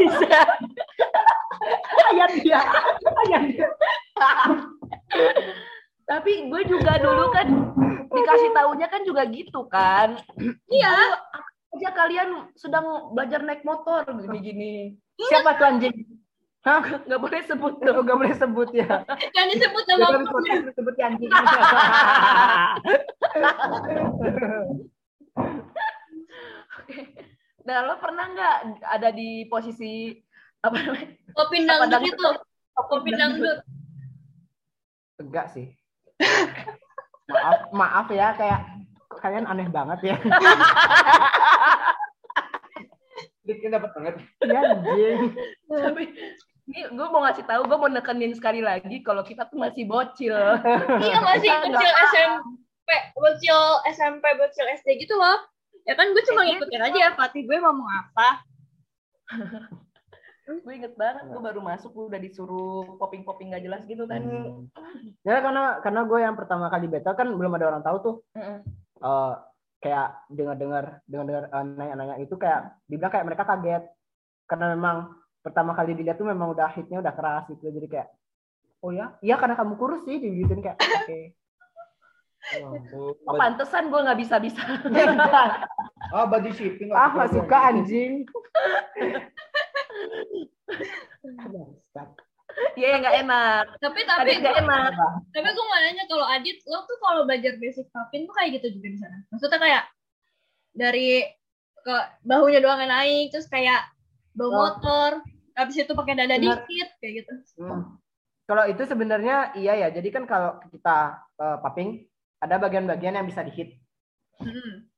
Bisa. Dia. Tapi gue juga dulu kan dikasih taunya kan juga gitu kan. Iya, Aja kalian sedang belajar naik motor gini-gini. Siapa tuh anjing? Hah? Nggak boleh sebut Lu dong. gak boleh sebut ya. kan disebut nama kan podcast disebut anjing. Nah, lo pernah nggak ada di posisi apa namanya? Apa dangdut itu. Popin dangdut. Enggak sih. Maaf, maaf ya kayak kalian aneh banget ya. Kita dapat banget. Ya anjing. Tapi ini gue mau ngasih tahu, gue mau nekenin sekali lagi kalau kita tuh masih bocil. Iya masih Kita nggak bocil SMP, bocil SMP, bocil SD gitu loh. Ya kan gue cuma ngikutin aja ya pelatih gue ngomong apa. gue inget banget, gue baru masuk udah disuruh popping-popping gak jelas gitu kan. Ya karena karena gue yang pertama kali beta kan belum ada orang tahu tuh. Heeh. eh, kayak dengar-dengar dengar-dengar eh, nanya-nanya itu kayak dibilang kayak mereka kaget karena memang pertama kali dilihat tuh memang udah hitnya udah keras gitu jadi kayak oh ya iya karena kamu kurus sih digituin kayak oke Oh, pantesan gue nggak bisa-bisa. Ah, body shipping. ah gak suka anjing. Iya, nggak enak. Tapi Tapi nggak enak. tapi gue mau nanya kalau Adit lo tuh kalau belajar basic papin tuh kayak gitu juga di sana. Maksudnya kayak dari ke bahunya doang yang naik terus kayak bawa Oh. motor habis itu pakai dada Benar. dikit kayak gitu. Hmm. Kalau itu sebenarnya iya ya. Jadi kan kalau kita eh, paping ada bagian-bagian yang bisa dihit. Hmm.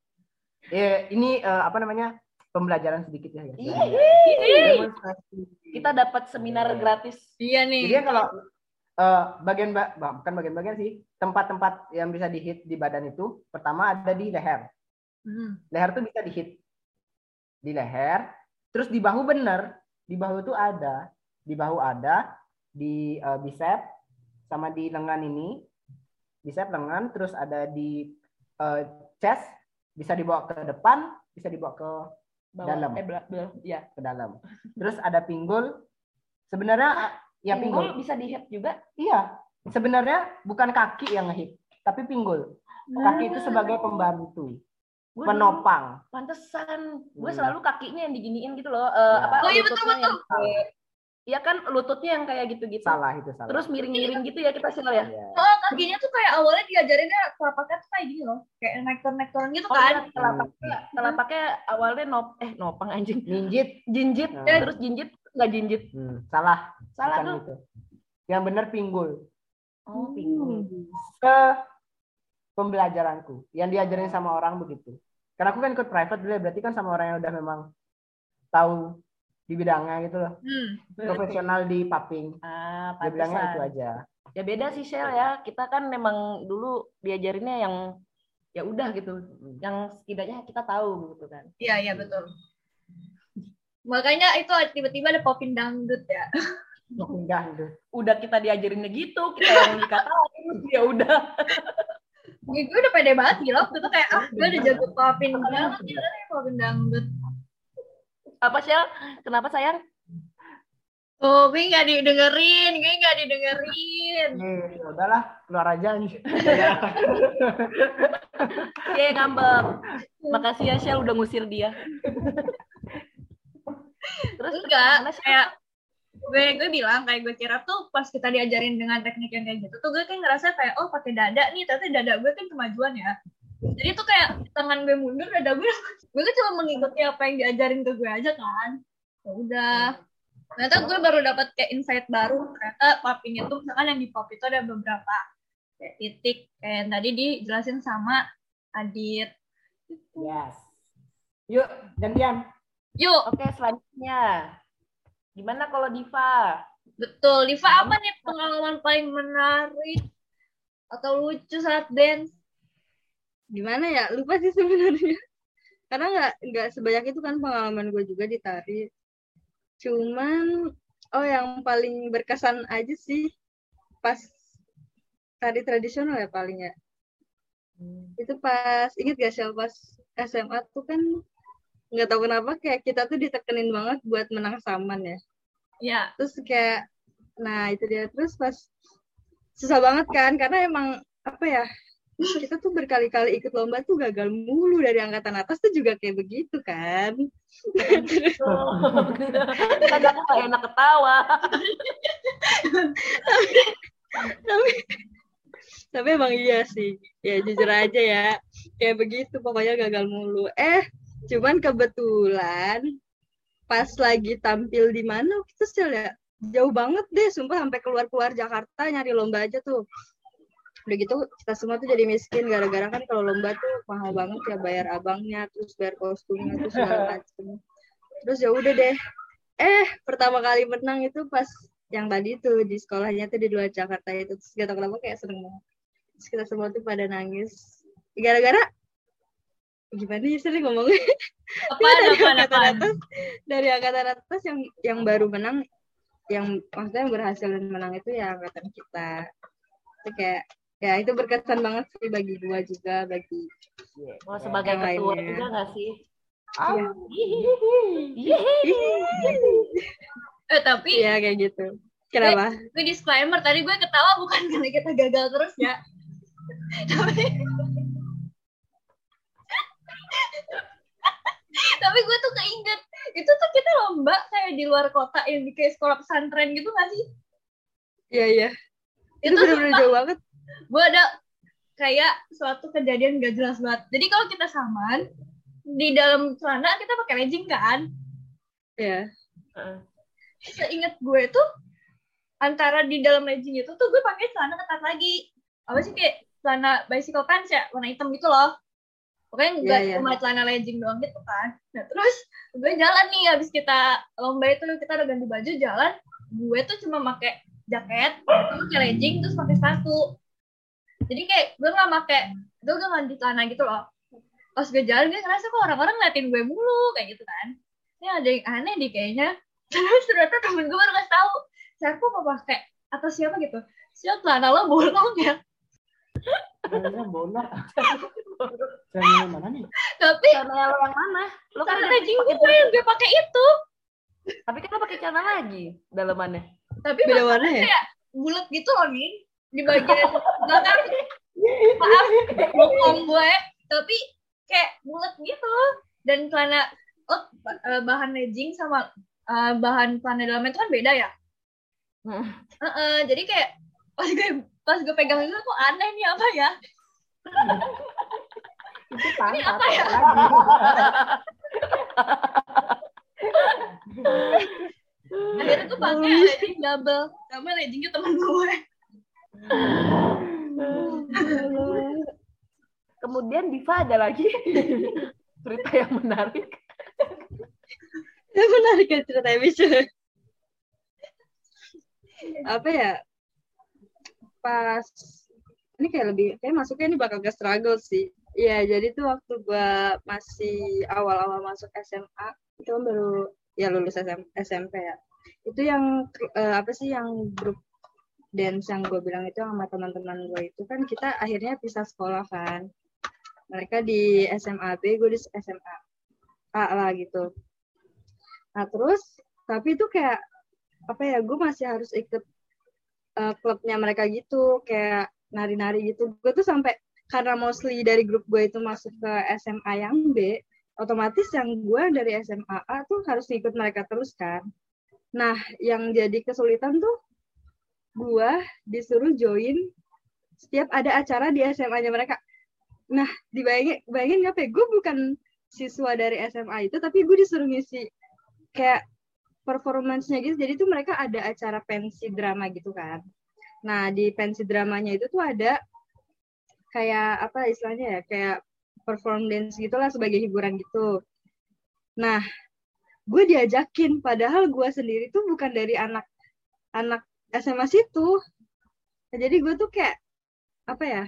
Eh, ini eh, apa namanya pembelajaran sedikit ya. guys. Iya. Demonstrasi. Kita dapat seminar gratis. Iya nih. Jadi kan kalau eh, bagian ba- bah, bukan bagian-bagian sih tempat-tempat yang bisa dihit di badan itu pertama ada di leher. Hmm. Leher tuh bisa dihit di leher, terus di bahu bener, di bahu tuh ada, di bahu ada, di eh, bicep sama di lengan ini, bicep lengan, terus ada di eh, chest, bisa dibawa ke depan, bisa dibawa ke Bawah. Dalam. Eh, bela- bela- ya. ke dalam. Terus ada pinggul. Sebenarnya ya Pinggul pinggul. bisa di hit juga. Iya. Sebenarnya bukan kaki yang ngehit, tapi pinggul. Kaki itu sebagai pembantu, Gue penopang. Pantesan. Gue Hmm. selalu kakinya yang diginiin gitu loh. Eh, Ya. apa, Oh iya, betul, lututnya yang kayak- Iya kan lututnya yang kayak gitu-gitu. Salah itu salah. Terus miring-miring gitu ya kita sih ya. Iya. Oh, kakinya tuh kayak awalnya diajarinnya telapaknya tuh kayak gini loh. Kayak naik turun naik turun gitu Oh kan. iya, telapaknya, telapaknya awalnya nop eh nopang anjing. Ninjit. Jinjit, Hmm. terus jinjit nggak jinjit. Hmm, salah. Salah Bukan tuh. itu. Yang benar pinggul. Oh, pinggul. Se pembelajaranku. Yang diajarin sama orang begitu. Karena aku kan ikut private dulu ya, berarti kan sama orang yang udah memang tahu di bidangnya gitu loh. Hmm. Profesional di paping. Ah, Dia bilangnya itu aja. Ya beda sih Shell ya. Kita kan memang dulu diajarinnya yang ya udah gitu. Yang setidaknya kita tahu gitu kan. Iya, iya betul. Makanya itu tiba-tiba ada popin dangdut ya. Enggak gitu. Udah kita diajarinnya gitu, kita yang dikatain ya udah. Gue gue udah pede banget gila. Waktu itu kayak, ah gue udah jago popin banget. Gila nih popin dangdut. Apa Shell? Kenapa sayang? Oh, gue nggak didengerin, gue nggak didengerin. Nih, ya udahlah, keluar aja nih. Oke, ngambek. Makasih ya Shell udah ngusir dia. Terus Enggak, kayak gue gue bilang kayak gue kira tuh pas kita diajarin dengan teknik yang kayak gitu tuh gue kayak ngerasa kayak oh pakai dada nih tapi dada gue kan kemajuan ya jadi tuh kayak tangan gue mundur dada gue gue kan cuma mengikuti apa yang diajarin ke gue aja kan ya udah ternyata gue baru dapat kayak insight baru ternyata popping itu misalkan yang di pop itu ada beberapa kayak titik kayak yang tadi dijelasin sama Adit Yes. Yuk, gantian. yuk Oke, selanjutnya. Gimana kalau Diva? betul. Diva apa nih pengalaman paling menarik atau lucu saat dance? Gimana ya? Lupa sih sebenarnya. Karena nggak nggak sebanyak itu kan pengalaman gue juga di tari. Cuman oh yang paling berkesan aja sih pas tari tradisional ya paling ya. Itu pas inget gak sih pas SMA tuh kan nggak tahu kenapa kayak kita tuh ditekenin banget buat menang saman ya. Ya terus kayak nah itu dia. Terus pas susah banget kan karena emang apa ya kita tuh berkali-kali ikut lomba tuh gagal mulu dari angkatan atas tuh juga kayak begitu kan. Aku gak enak ketawa. tapi tapi emang iya sih. Ya jujur aja ya kayak begitu pokoknya gagal mulu. Eh cuman kebetulan pas lagi tampil di mana itu sih ya jauh banget deh sumpah sampai keluar keluar Jakarta nyari lomba aja tuh. Udah gitu kita semua tuh jadi miskin gara-gara kan kalau lomba tuh mahal banget ya bayar abangnya terus bayar kostumnya terus segala macem. Terus ya udah deh. Eh pertama kali menang itu pas yang tadi tuh di sekolahnya tuh di luar Jakarta itu. Terus gak tau kenapa kayak seneng banget. Terus kita semua tuh pada nangis. Gara-gara gimana ya sering ngomongnya? Apa dari apa angkatan apa atas dari angkatan atas yang yang baru menang yang maksudnya yang berhasil menang itu ya angkatan kita. Itu kayak ya itu berkesan banget sih bagi gua juga bagi Oh, sebagai ketua lainnya. juga gak sih? Iya. eh tapi iya kayak gitu. Kenapa? Gue disclaimer tadi gue ketawa bukan karena kita gagal terus ya. Tapi tapi gue tuh keinget itu tuh kita lomba kayak di luar kota yang di kayak sekolah pesantren gitu gak sih? Iya iya. Itu itu bener-bener sumpah jauh banget. Gue ada kayak suatu kejadian gak jelas banget. Jadi kalau kita saman di dalam celana kita pakai legging kan? Ya seingat gue tuh antara di dalam legging itu tuh gue pakai celana ketat lagi. Apa sih kayak celana bicycle pants ya warna hitam gitu loh pokoknya Iya, iya. cuma celana legging doang gitu kan. Nah terus gue jalan nih habis kita lomba itu kita udah ganti baju jalan gue tuh cuma pakai jaket terus pakai legging terus pakai sepatu. Jadi kayak gue nggak pakai gue gak ganti celana gitu loh. Pas gue jalan gue ngerasa kok orang-orang ngeliatin gue mulu kayak gitu kan. Ini ada yang aneh nih kayaknya. Terus ternyata temen gue baru kasih tahu siapa mau pakai atau siapa gitu. Siapa celana lo bolong ya Kayaknya bola. Yang mana nih? tapi Celana lo yang mana? Lo kan pakai gue yang gue pakai itu Tapi kan lo pakai celana lagi dalamannya. tapi beda warna ya kayak bulat gitu loh nih di bagian belakang maaf bokong gue tapi kayak bulat gitu dan celana oh eh, bahan legging sama eh, bahan celana dalamnya itu kan beda ya Hmm. Heeh, jadi kayak pas gue pas gue pegang itu kok aneh nih apa ya? Itu tangan. apa ya? akhirnya tuh pakai legging double. Sama leggingnya temen gue Kemudian Diva ada lagi. Cerita yang menarik. ya menarik ya ceritanya bisa apa ya pas ini kayak lebih kayak masuknya ini bakal ke struggle sih Iya, jadi tuh waktu gua masih awal-awal masuk SMA, itu kan baru ya lulus SM, SMP ya. Itu yang eh, apa sih yang grup dance yang gue bilang itu sama teman-teman gue itu kan kita akhirnya pisah sekolah kan. Mereka di SMA B, gue di SMA A lah gitu. Nah terus, tapi itu kayak apa ya gue masih harus ikut uh, klubnya mereka gitu kayak nari-nari gitu. Gue tuh sampai karena mostly dari grup gue itu masuk ke SMA yang B otomatis yang gue dari SMA A tuh harus ikut mereka terus kan. Nah yang jadi kesulitan tuh gue disuruh join setiap ada acara di SMA-nya mereka. Nah, dibayangin, bayangin nggak, Gue bukan siswa dari SMA itu, tapi gue disuruh ngisi kayak performance-nya gitu. Jadi tuh mereka ada acara pensi drama gitu kan. Nah, di pensi dramanya itu tuh ada kayak apa istilahnya ya, kayak perform dance gitulah sebagai hiburan gitu. Nah, gue diajakin, padahal gue sendiri tuh bukan dari anak anak SMA situ. Nah, jadi gue tuh kayak apa ya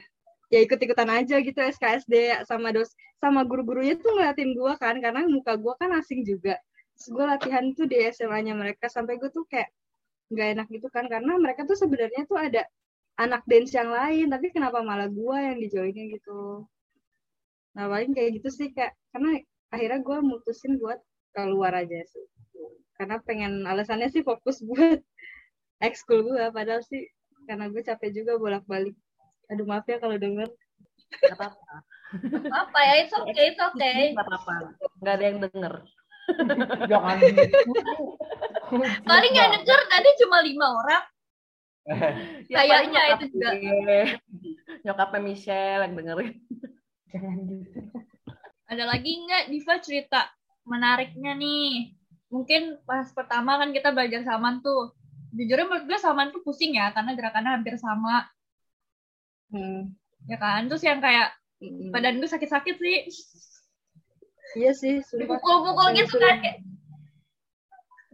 ya ikut-ikutan aja gitu SKSD sama dos sama guru-gurunya tuh ngeliatin gue kan karena muka gue kan asing juga Terus gue latihan tuh di SMA-nya mereka sampai gue tuh kayak nggak enak gitu kan karena mereka tuh sebenarnya tuh ada anak dance yang lain tapi kenapa malah gue yang dijoinin gitu nah paling kayak gitu sih kayak karena akhirnya gue mutusin buat keluar aja sih karena pengen alasannya sih fokus buat ekskul gue padahal sih karena gue capek juga bolak-balik Aduh maaf ya kalau denger. Gak apa-apa. apa ya, it's okay, it's okay. Gak apa-apa. Gak ada yang denger. Jangan. Paling yang denger tadi cuma lima orang. ya, Kayaknya itu juga. Nyokapnya Michelle yang dengerin. Jangan gitu. Ada lagi nggak Diva cerita menariknya nih? Mungkin pas pertama kan kita belajar saman tuh. Jujurnya menurut gue saman tuh pusing ya, karena gerakannya hampir sama. Hmm. Ya kan? Terus yang kayak Mm. badan gue sakit-sakit sih. Iya sih. Dipukul-pukul Sampai gitu kan. Kayak...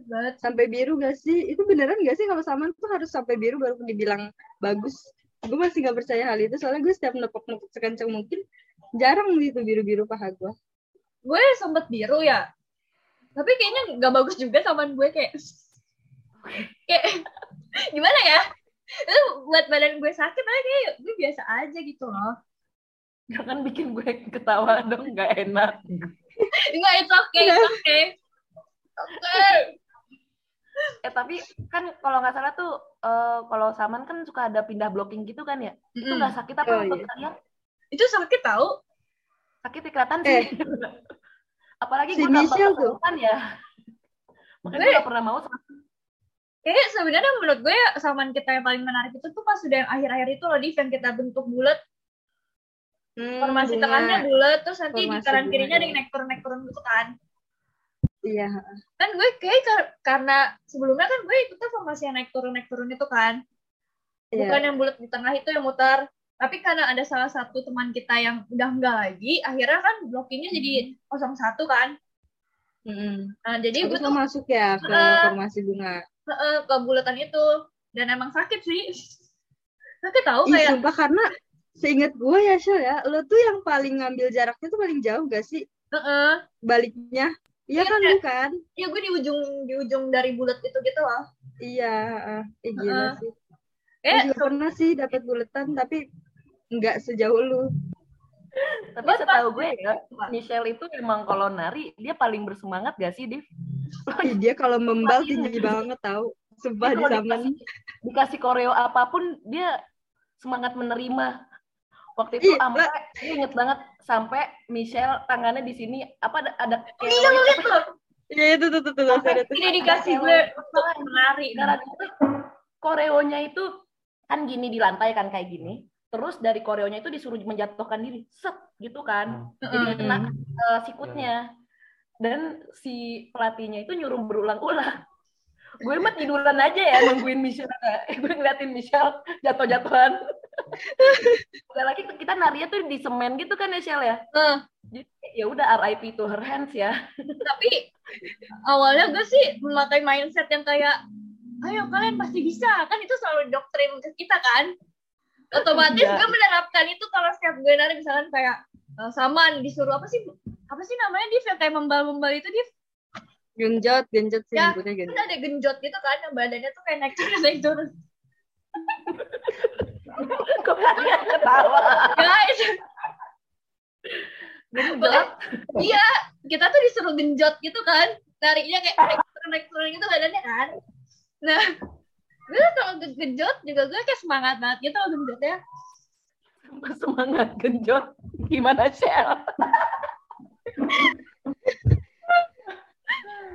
Banget. Sampai biru gak sih? Itu beneran gak sih kalau saman tuh harus sampai biru baru dibilang bagus? Gue masih gak percaya hal itu, soalnya gue setiap nepok-nepok sekencang mungkin, jarang gitu biru-biru paha gue. Gue sempet biru ya. Tapi kayaknya nggak bagus juga sama gue kayak kayak gimana ya? Itu buat badan gue sakit tapi kayak gue biasa aja gitu loh. Jangan bikin gue ketawa dong, gak enak. Enggak, it's okay, it's okay. Oke. Eh tapi kan kalau nggak salah tuh eh, kalau Saman kan suka ada pindah blocking gitu kan ya? Itu Mm-mm. nggak sakit apa Oh, untuk iya. kalian? Itu sakit tahu? Sakit ya, Eh. sih. Apalagi Si gue Michelle tuh. kesurupan ya. Makanya Gue- gak pernah mau sama Kayak sebenarnya menurut gue saman kita yang paling menarik itu tuh pas sudah yang akhir-akhir itu loh, Div, yang kita bentuk bulat, Hmm, formasi bunga. tengahnya bulat, terus nanti di Formasi kanan bunga, kirinya ada iya. yang naik turun naik turun gitu kan. Iya. Kan gue kayak kar- karena sebelumnya kan gue ikutnya formasi yang naik turun naik turun itu kan. Iya. bukan yang bulat di tengah itu yang mutar tapi karena ada salah satu teman kita yang udah enggak lagi akhirnya kan blockingnya jadi 01 kan Mm-mm. nah jadi gue tuh masuk ya ke Eh. formasi bunga. eh, ke bulatan itu dan emang sakit sih sakit tahu Ih, kayak sumpah karena seingat gue ya, Syul ya, lo tuh yang paling ngambil jaraknya tuh paling jauh gak sih? Heeh. Baliknya. Iya Iya, kan, kayak- bukan? ya gue di ujung di ujung dari bulat itu gitu loh Iya, heeh. eh, gila Heeh. sih. Gue kayak juga pernah sih dapat buletan, tapi nggak sejauh lu. Tapi Buat setahu gue ya, Michelle itu emang kalau nari dia paling bersemangat gak sih, Div? Ih, dia kalau membal tinggi banget tahu. Sumpah di zaman. dikasih, dikasih koreo apa pun dia semangat menerima. Waktu itu Ih, sampai gue inget banget sampai Michelle tangannya di sini apa ada ada iya gue liat tuh Iya itu tuh tuh tuh tuh, Sampai ada tuh. ini dikasih gue menari Gara-gara itu koreonya itu kan gini di lantai kan kayak gini. Terus dari koreonya itu disuruh menjatuhkan diri, set gitu kan. Jadi Heeh. kena eh, sikutnya. Dan si pelatihnya itu nyuruh berulang-ulang. Gue mah tiduran aja ya nungguin Michelle. gue ngeliatin Michelle jatuh-jatuhan. Udah lagi kita narinya tuh di semen gitu kan ya Shell ya. Eh, Jadi ya udah RIP to her hands ya. tapi awalnya gue sih memakai mindset yang kayak ayo kalian pasti bisa kan itu selalu doktrin ke kita kan otomatis Iya. gue menerapkan itu kalau setiap gue nari misalkan kayak eh, saman disuruh apa sih apa sih namanya yang kayak membal-membal itu Div Genjot, genjot sih Ya, nyebutnya kan genjot. ada genjot gitu kan yang badannya tuh kayak naik turun naik turun Kok kalian ketawa? guys Genjot. iya kita tuh disuruh genjot gitu kan narinya kayak naik turun naik turun gitu badannya kan nah gue kalau ge- genjot juga gue kayak semangat banget gitu loh genjotnya Semangat genjot. Gimana, Shell?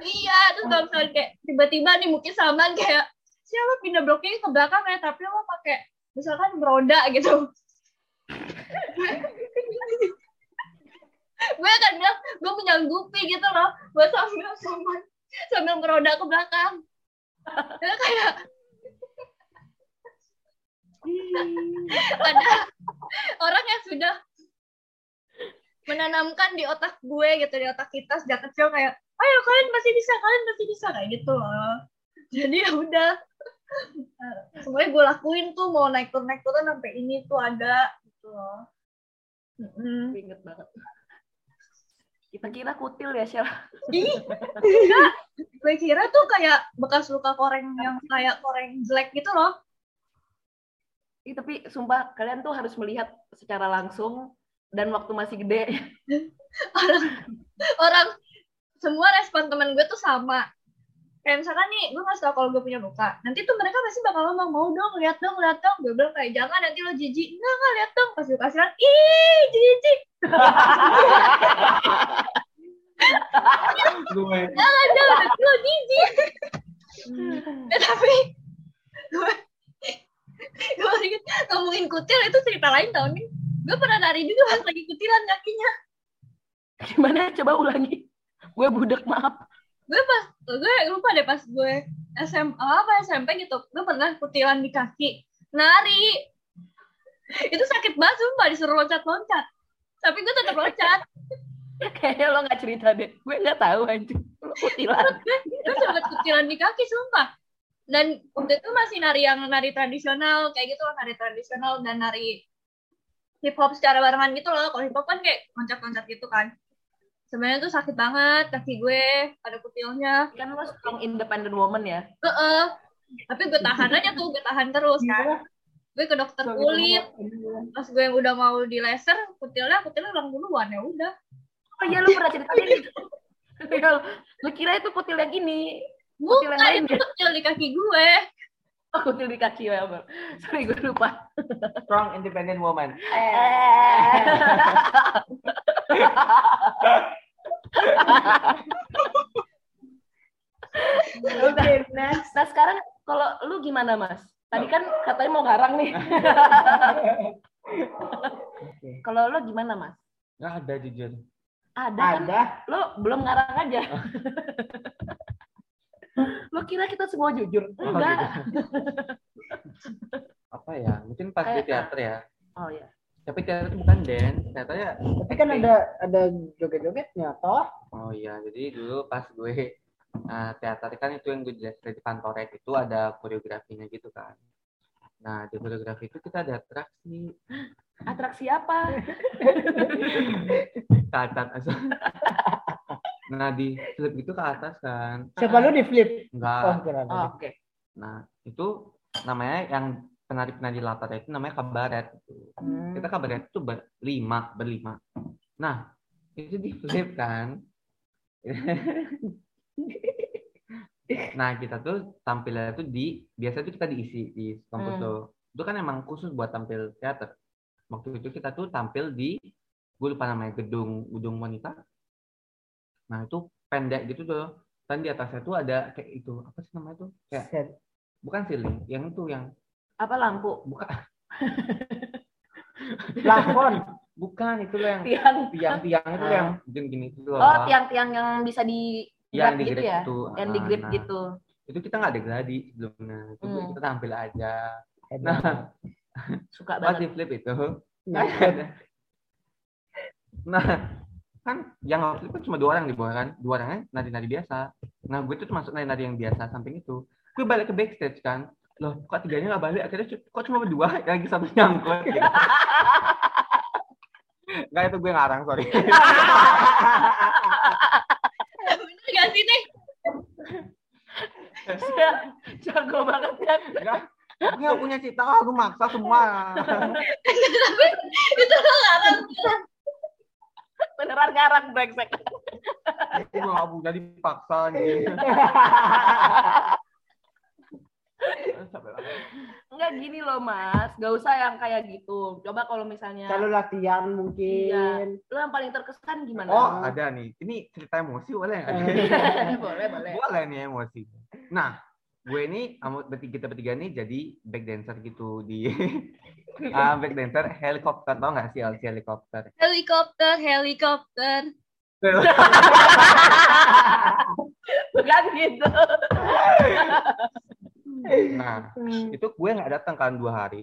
Iya terus kalau misalnya kayak tiba-tiba nih mungkin samaan kayak siapa pindah bloknya ke belakang ya tapi lo pakai misalkan beroda gitu. Gue akan bilang gue menyanggupi gitu loh gue sambil sambil sambil beroda ke belakang. Kayak ada orang yang sudah menanamkan di otak gue gitu di otak kita sejak kecil kayak ayo kalian pasti bisa kalian pasti bisa kayak gitu loh jadi ya udah semuanya gue lakuin tuh mau naik turun naik turun sampai ini tuh ada gitu loh. Gue Inget banget. Kita kira kutil ya, Shell. Ih, enggak. gue kira tuh kayak bekas luka koreng yang kayak koreng jelek gitu loh Ih, tapi sumpah kalian tuh harus melihat secara langsung dan waktu masih gede. orang orang semua respon temen gue tuh sama. Kayak misalkan nih gue ngasih tau kalau gue punya luka nanti tuh mereka pasti bakal ngomong mau dong lihat dong lihat dong. Gue bilang kayak jangan nanti lo jijik. Enggak enggak lihat dong. Pas gue kasih lihat ih jijik. Gue jangan jangan nanti lo jijik. Ya, tapi gue gue inget ngomongin kutil itu cerita lain tau nih. Gue pernah nari juga pas lagi kutilan kakinya. Gimana? Coba ulangi. Gue budek, maaf. gue pas gue lupa deh pas gue SMA apa SMP gitu gue pernah kutilan di kaki nari itu sakit banget sumpah disuruh loncat-loncat tapi gue tetap loncat Kayaknya lo gak cerita deh. Gue gak tahu anjing. Lo kutilan. gue sempet kutilan di kaki sumpah dan waktu itu masih nari yang nari tradisional kayak gitu loh nari tradisional dan nari hip hop secara barengan gitu loh kalau hip hop kan kayak loncat-loncat gitu kan sebenarnya tuh sakit banget kaki gue ada kutilnya Kan lo strong independent woman ya. Heeh. tapi gue tahan aja tuh gue tahan terus kan gue ke dokter kulit pas gue yang udah mau di laser kutilnya kutilnya ulang duluan ya udah Oh iya, lo pernah cerita ini. lo kira itu kutil yang ini. Kutil yang lain itu kutil di kaki gue Oh, kutil di kaki ya, Bang. Sorry, gue lupa. strong independent woman. Oke, next. Nah, sekarang kalau lu gimana, Mas? Tadi kan katanya mau ngarang nih. Oke. Kalau lo gimana, Mas? Nggak ada jujur. Ada kan? Ada. Lo belum ngarang aja. lo kira kita semua jujur? Oh, Enggak. gitu. Apa ya? Mungkin pas di teater ya. Oh ya. Tapi teater itu bukan dance, teaternya Tapi kan ada ada joget-jogetnya toh. Oh iya, jadi dulu pas gue uh, teater kan itu yang gue jelas di Pantoret itu ada koreografinya gitu kan. Nah di koreografi itu kita ada atraksi Atraksi apa? ke atas. Nah di flip itu ke atas kan. Siapa lu di flip? Enggak. Oh, Oh, Oke. Nah itu namanya yang penari-penari latar itu namanya kabaret. Hmm. Kita kabaret itu berlima, berlima. Nah itu di flip kan. nah kita tuh tampilnya tuh di biasa tuh kita diisi di kampus Hmm. tuh. Itu kan emang khusus buat tampil teater. Waktu itu kita tuh tampil di gue lupa namanya gedung gedung wanita. Nah itu pendek gitu tuh. Dan di atasnya tuh ada kayak itu apa sih namanya tuh? Kayak Set. bukan ceiling, yang itu yang Apa lampu? bukan Plafon. bukan itu loh yang Tiang. tiang-tiang itu loh yang gini-gini itu loh. Oh, tiang-tiang yang bisa di yang grab gitu ya? itu. Yang Ah, di grip nah, gitu. Itu kita nggak ada gladi sebelumnya. Itu Hmm. kita tampil aja. Nah, Suka pas banget. di flip itu Nah, nah kan yang flip kan cuma dua orang di bawah kan? Dua orangnya nari-nari biasa. Nah gue tuh masuk nari-nari yang biasa samping itu. Gue balik ke backstage kan. Loh kok tiganya nggak balik? Akhirnya kok cuma berdua yang lagi satu nyangkut gitu. nggak itu gue ngarang sorry. Bener gak sih nih Jago banget kan. Nggak, gue nggak punya cita gue maksa semua. Itu lo ngarang Beneran ngarang brengsek. gue nggak punya dipaksa nih enggak gini loh mas gak usah yang kayak gitu coba kalau misalnya Kalau latihan mungkin. lo yang paling terkesan gimana Oh, ada nih. Ini cerita emosi boleh nggak? boleh boleh boleh nih emosi. Nah, gue ini kita bertiga nih jadi back dancer gitu di ah back dancer helikopter tau nggak sih LC helikopter? Helikopter, helikopter. bukan gitu Nah, itu gue nggak datang kan dua hari.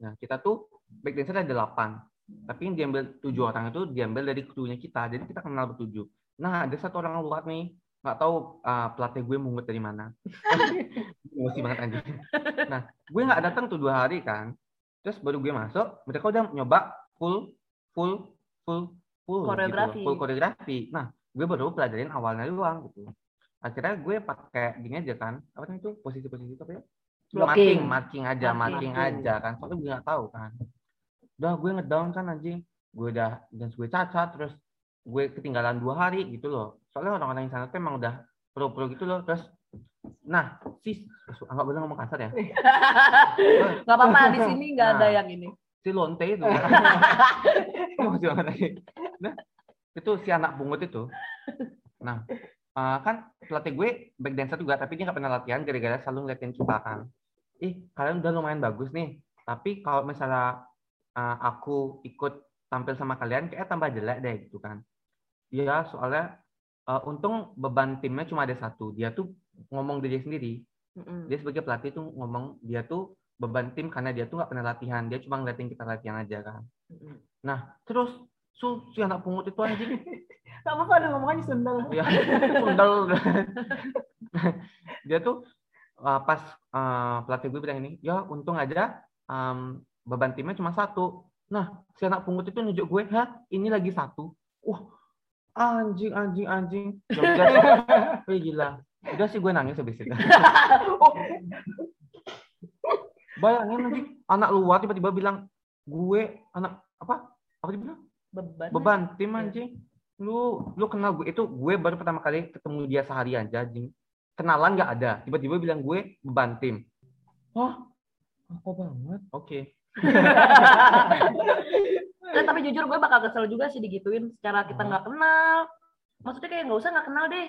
Nah, kita tuh back dancer ada delapan. Tapi yang diambil tujuh orang itu diambil dari krunya kita. Jadi kita kenal bertujuh. Nah, ada satu orang luar nih. Nggak tahu uh, pelatih gue mungut dari mana. Emosi banget anjing. Nah, gue nggak datang tuh dua hari kan. Terus baru gue masuk, mereka udah nyoba full, full, full, full. Koreografi. Gitu, full koreografi. Nah, gue baru pelajarin awalnya doang gitu. Akhirnya gue pakai gini aja kan. Apa itu? Posisi-posisi itu apa ya? Marking, marking aja, Marking. marking, aja kan. Soalnya gue nggak tahu kan. Udah gue ngedown kan anjing. Gue udah dan gue cacat terus gue ketinggalan dua hari gitu loh. Soalnya orang-orang yang sana tuh emang udah pro-pro gitu loh. Terus nah, sis, nggak boleh ngomong kasar ya. nggak apa-apa di sini nggak ada Nah. yang ini Si lonte itu. Banget. Nah, itu si anak pungut itu. Nah, eh, kan pelatih gue back dancer juga, tapi dia nggak pernah latihan gara-gara selalu ngeliatin kita kan. Ih, kalian udah lumayan bagus nih. Tapi kalau misalnya eh, aku ikut tampil sama kalian, kayak tambah jelek deh gitu kan. Iya, soalnya eh, untung beban timnya cuma ada satu. Dia tuh ngomong diri sendiri. Mm-mm. Dia sebagai pelatih tuh ngomong dia tuh beban tim karena dia tuh nggak pernah latihan. Dia cuma ngeliatin kita latihan aja kan. Mm-mm. Nah, terus su si anak pungut itu anjing nggak apa-apa ada ngomongnya sundel ya sundel dia tuh uh, pas uh, pelatih gue bilang ini ya untung aja um, beban timnya cuma satu nah si anak pungut itu nunjuk gue hah ini lagi satu wah anjing anjing anjing. Udah sih. Gila. Udah sih gue nangis habis itu. Bayangin nanti anak luar tiba-tiba bilang gue anak apa? Apa dia bilang? Beban. Beban tim Iya. anjing. Lu lu kenal gue. Itu gue baru pertama kali ketemu dia sehari aja anjing. Kenalan nggak ada. Tiba-tiba bilang gue beban tim. Wah apa banget? Oke Nah, tapi jujur gue bakal kesel juga sih digituin secara kita nggak kenal. Maksudnya kayak nggak usah nggak kenal deh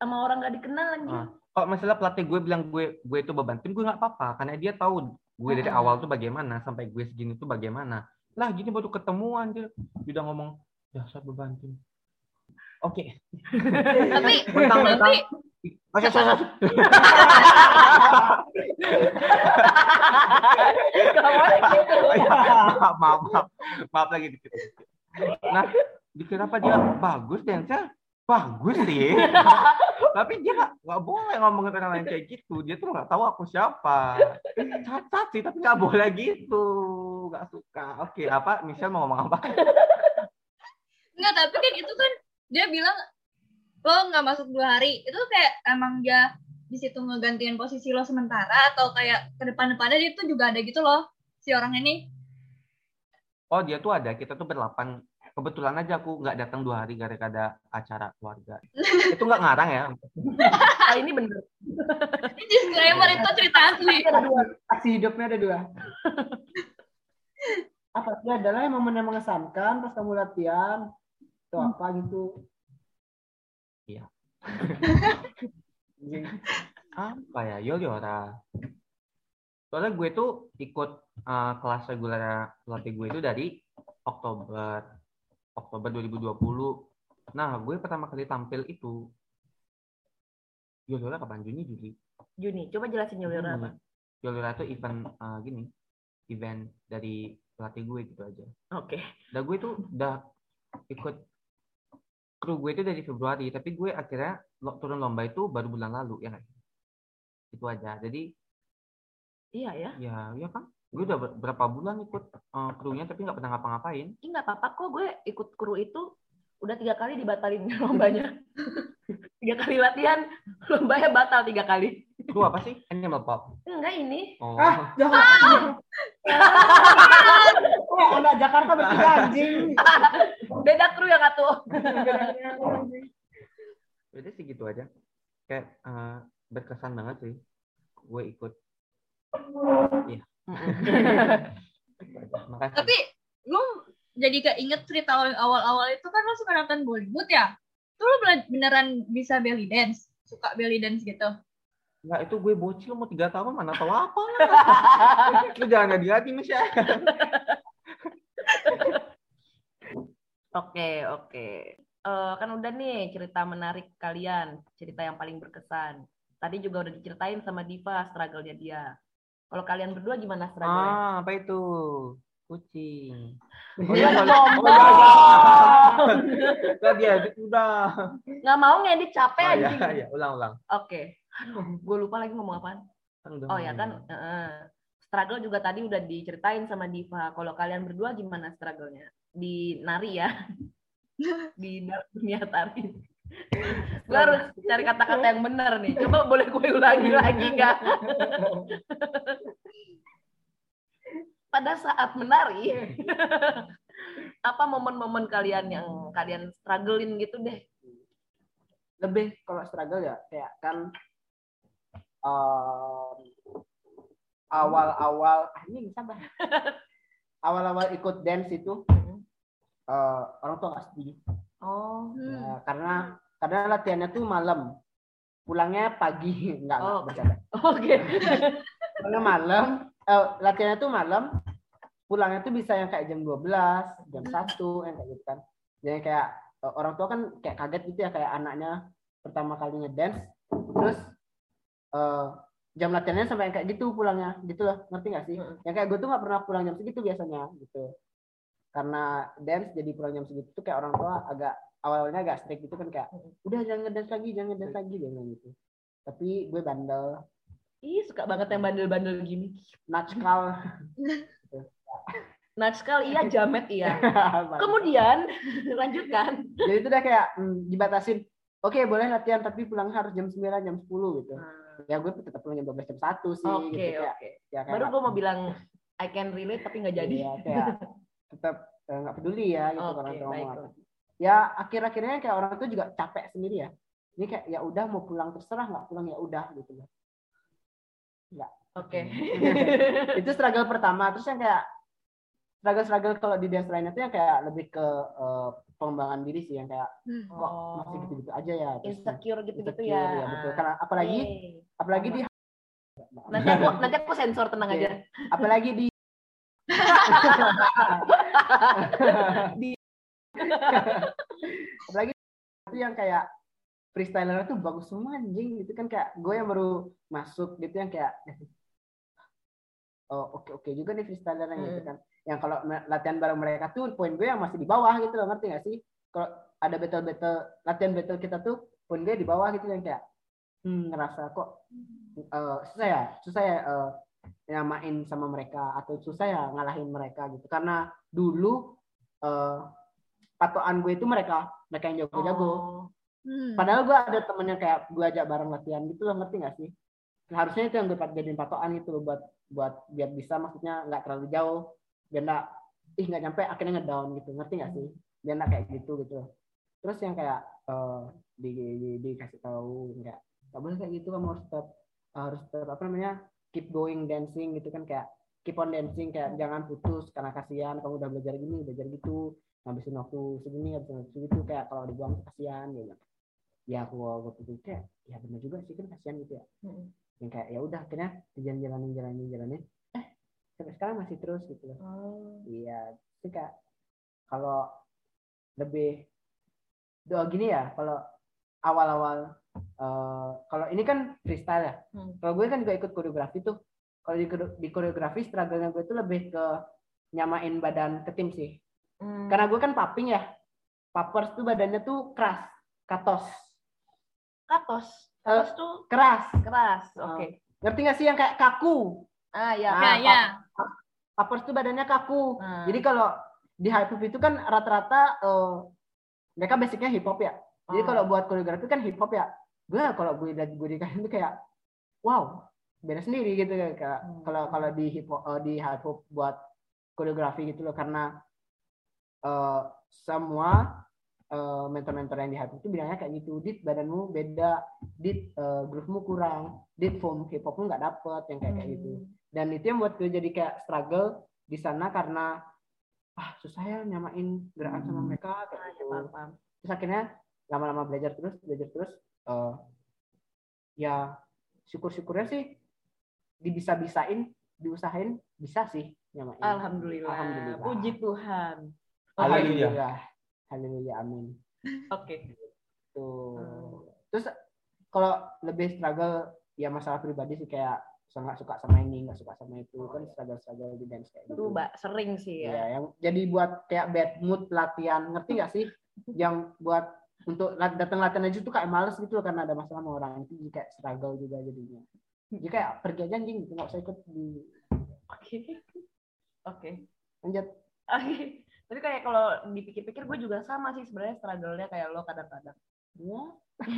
sama orang nggak dikenal anjing. Ah. kalau misalnya pelatih gue bilang gue gue itu beban tim gue nggak apa-apa. Karena dia tahu gue dari Mm-mm. awal tuh bagaimana sampai gue segini tuh bagaimana. Lah gini baru ketemu anjir dia udah ngomong dasar beban tim oke Tapi Mentang-mentang- tapi Allah. Gak boleh gitu. maaf, maaf, maaf, lagi dikit. Nah, dikira apa dia bagus dancer? Bagus sih. Tapi dia nggak nggak boleh ngomongin orang lain kayak gitu. Dia tuh nggak tahu aku siapa. Cacat sih, tapi nggak boleh gitu. Nggak suka. Oke, apa? Michelle mau ngomong apa? enggak tapi kan itu kan dia bilang lo nggak masuk dua hari itu kayak emang dia di situ ngegantiin posisi lo sementara atau kayak ke depan-depannya dia tuh juga ada gitu loh si orang ini Oh, dia tuh ada. Kita tuh berlapan. Kebetulan aja aku nggak datang dua hari gara-gara ada acara keluarga. Itu nggak ngarang ya? Ah, ini bener ini disclaimer itu cerita asli Ada dua. Aksi hidupnya ada dua. apa sih adalah yang mengesankan pas kamu latihan itu apa gitu? Iya. Anjing. apa ya? Yoliora soalnya gue tuh ikut uh, kelas reguler pelatih gue itu dari Oktober Oktober 2020 nah gue pertama kali tampil itu Yoliora kapan? Juni Juli? Juni. Coba jelasin Yulira apa? Yoliora itu event uh, gini event dari pelatih gue gitu aja. Oke. Dan gue tuh udah ikut kru gue itu dari Februari tapi gue akhirnya lo- turun lomba itu baru bulan lalu ya kan itu aja jadi iya ya Ya, ya kan. Gue udah ber- berapa bulan ikut eh, krunya tapi nggak pernah ngapa-ngapain. ini nggak apa-apa kok gue ikut kru itu udah tiga kali dibatalin lombanya tiga kali latihan lombanya batal tiga kali Kru apa sih? Animal Pop. enggak ini Oh. ah jangan oh, anak Jakarta bertiga anjing beda kru yang atuh Jadi sih gitu aja. Kayak eh, berkesan banget sih. Gue ikut Makasih. Tapi lu jadi keinget cerita lo yang awal-awal itu kan lo suka nonton Bollywood ya? Tuh lo beneran bisa belly dance? Suka belly dance gitu? Enggak, itu gue bocil mau tiga tahun mana tahu apa. Lu jangan ada hati Mas ya. Oke, oke. Eh, kan udah nih cerita menarik kalian, cerita yang paling berkesan. Tadi juga udah diceritain sama Diva struggle-nya dia. Kalau kalian berdua gimana struggle-nya? Ah, apa itu? Kucing. Oh, ya, udah. Nggak mau ngedit capek Oh, iya, anjing. iya, ulang-ulang. Oke. Aduh, gue lupa lagi ngomong apaan. Oh ya kan, heeh. struggle juga tadi udah diceritain sama Diva. Kalau kalian berdua gimana struggle-nya? Di nari ya? Di dunia tari. gue harus cari kata-kata yang benar nih. Coba boleh gue ulangi lagi nggak? Pada saat menari, apa momen-momen kalian yang kalian strugglein gitu deh? lebih kalau struggle ya kayak kan em, awal-awal ah, ini sabar awal-awal ikut dance itu eh, orang tua nggak setuju. Oh, Ya, karena karena latihannya tuh malam. Pulangnya pagi enggak enggak Oh. bercanda. Oke. pulangnya malam eh, latihannya tuh malam. Pulangnya tuh bisa yang kayak jam 12 jam 1 yang kayak gitu kan. Jadi kayak eh, orang tua kan kayak kaget gitu ya kayak anaknya pertama kali ngedance. Terus eh, jam latihannya sampai yang kayak gitu pulangnya gitu loh. Ngerti gak sih? Mm. yang kayak gue tuh nggak pernah pulang jam segitu biasanya gitu karena dance jadi pulang jam segitu tuh kayak orang tua agak awalnya agak strict gitu kan kayak udah jangan ngedance lagi jangan ngedance lagi dia bilang gitu tapi gue bandel Ih, suka banget yang bandel-bandel gini. natskal Natskal iya, jamet iya. Kemudian lanjutkan. jadi itu udah kayak hmm, dibatasin oke boleh latihan tapi pulang harus jam 9 jam 10 gitu ya gue tetap pulang jam 12 jam 1 sih Oke, gitu kayak, oke. ya, kayak Baru gue mau bilang I can relate tapi nggak jadi. Iya, kayak tetap eh, nggak peduli ya gitu Oke, orang tua apa. ya akhir-akhirnya kayak orang tuh juga capek sendiri ya ini kayak ya udah mau pulang terserah nggak pulang ya udah gitu loh Oke. itu struggle pertama terus yang kayak struggle struggle kalau di dance lainnya tuh yang kayak lebih ke eh, pengembangan diri sih yang kayak Hmm. kok masih gitu-gitu aja ya terus Insecure gitu-gitu insecure, ya. betul karena apalagi Yeay. apalagi di Nanti aku nanti aku sensor tenang Oke. aja. apalagi di Di- apalagi itu yang kayak freestyler tuh bagus semua anjing. Gitu kan kayak gue yang baru masuk gitu yang kayak oh oke oke juga nih freestyler yang gitu Hmm. kan. Yang kalau latihan bareng mereka tuh poin gue yang masih di bawah gitu loh ngerti gak sih? Kalau ada battle battle latihan battle kita tuh poin gue di bawah gitu yang kayak hmm, ngerasa kok eh, susah ya susah ya eh, nyamain sama mereka atau susah ya ngalahin mereka gitu. Karena dulu eh, patokan gue itu mereka mereka yang jago-jago. Oh. Hmm. padahal gue ada temen yang kayak gue ajak bareng latihan gitu loh ngerti gak sih? Harusnya itu yang gue jadiin patokan gitu loh buat buat biar bisa maksudnya nggak terlalu jauh biar nggak ih nggak nyampe akhirnya ngedown gitu ngerti gak sih? Biar nggak kayak gitu gitu terus yang kayak eh, di, di, dikasih tahu nggak nggak boleh kayak gitu kamu harus tetap harus tetap apa namanya keep going dancing gitu kan kayak keep on dancing kayak jangan putus karena kasihan kamu udah belajar gini belajar gitu ngabisin waktu segini ngabisin waktu segitu kayak kalau dibuang kasihan gitu. Ya aku waktu itu kayak ya benar juga sih kan kasihan gitu ya. Yang kayak ya udah akhirnya jalan jalanin jalanin. Jalanin eh. Sampai sekarang masih terus gitu loh. Oh. iya itu kayak kalau lebih doa gini ya kalau awal-awal eh, kalau ini kan freestyle ya Hmm. kalau gue kan juga ikut koreografi tuh kalau di, di koreografi struggle gue itu lebih ke nyamain badan ke tim sih Hmm. karena gue kan paping ya papers tuh badannya tuh keras katos katos. Eh, Katos tuh keras keras. Oh. Oke. ngerti gak sih yang kayak kaku Ah ya. Ah, Ya, ya. papers tuh badannya kaku Hmm. jadi kalau di hip hop itu kan rata-rata eh, mereka basicnya hip hop ya jadi kalau buat koreografi kan hip hop ya. Gue kalau gue lihat gue dikasih itu kayak wow beda sendiri gitu kayak Hmm. kalau kalau di hip hop eh, di hip hop buat koreografi gitu loh. Karena eh, semua eh, mentor-mentor yang di hati itu bilangnya kayak gitu. Dit badanmu beda. Dit eh, groove-mu kurang. Dit form hip hopmu nggak dapet yang kayak kayak gitu dan itu yang buat gue jadi kayak struggle di sana karena ah susah ya nyamain gerakan sama mereka kayak Ah, ya, gitu. terus akhirnya lama-lama belajar terus belajar terus eh, ya syukur-syukurnya sih dibisa-bisain diusahain bisa sih nyamain Alhamdulillah. Alhamdulillah. Puji Tuhan. Haleluya. Haleluya. Haleluya, amin. Oke. Tuh. Terus kalau lebih struggle ya masalah pribadi sih kayak nggak suka sama ini, nggak suka sama itu kan struggle-struggle di dance kayak Itu gitu. Mbak sering sih Iya, ya. yang jadi buat kayak bad mood latihan, ngerti gak sih? yang buat untuk datang latihan aja tuh kayak males gitu karena ada masalah sama orang itu kayak struggle juga jadinya. Jadi kayak pergi aja anjing gitu, nggak usah ikut di Oke. Oke. lanjut. Oke. Tapi kayak kalau dipikir-pikir gue juga sama sih sebenarnya struggle-nya kayak lo kadang-kadang. Ya.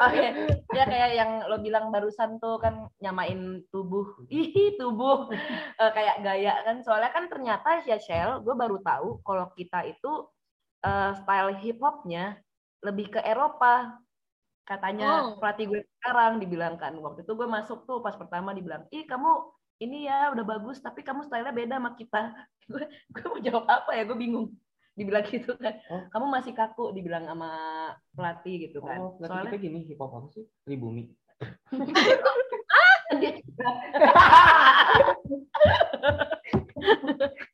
Oke, ya kayak yang lo bilang barusan tuh kan nyamain tubuh, ih tubuh Eh, kayak gaya kan. Soalnya kan ternyata ya Shell, gue baru tahu kalau kita itu eh, style hip hopnya lebih ke Eropa. Katanya Oh. pelatih gue sekarang dibilang kan waktu itu gue masuk tuh pas pertama dibilang, ih kamu ini ya udah bagus tapi kamu stylenya beda sama kita. Gue gue mau jawab apa ya? Gue bingung. Dibilang gitu kan. Oh. Kamu masih kaku dibilang sama pelatih gitu kan. Oh, berarti Soalnya kita gini hip hop apa sih? Pribumi. dia juga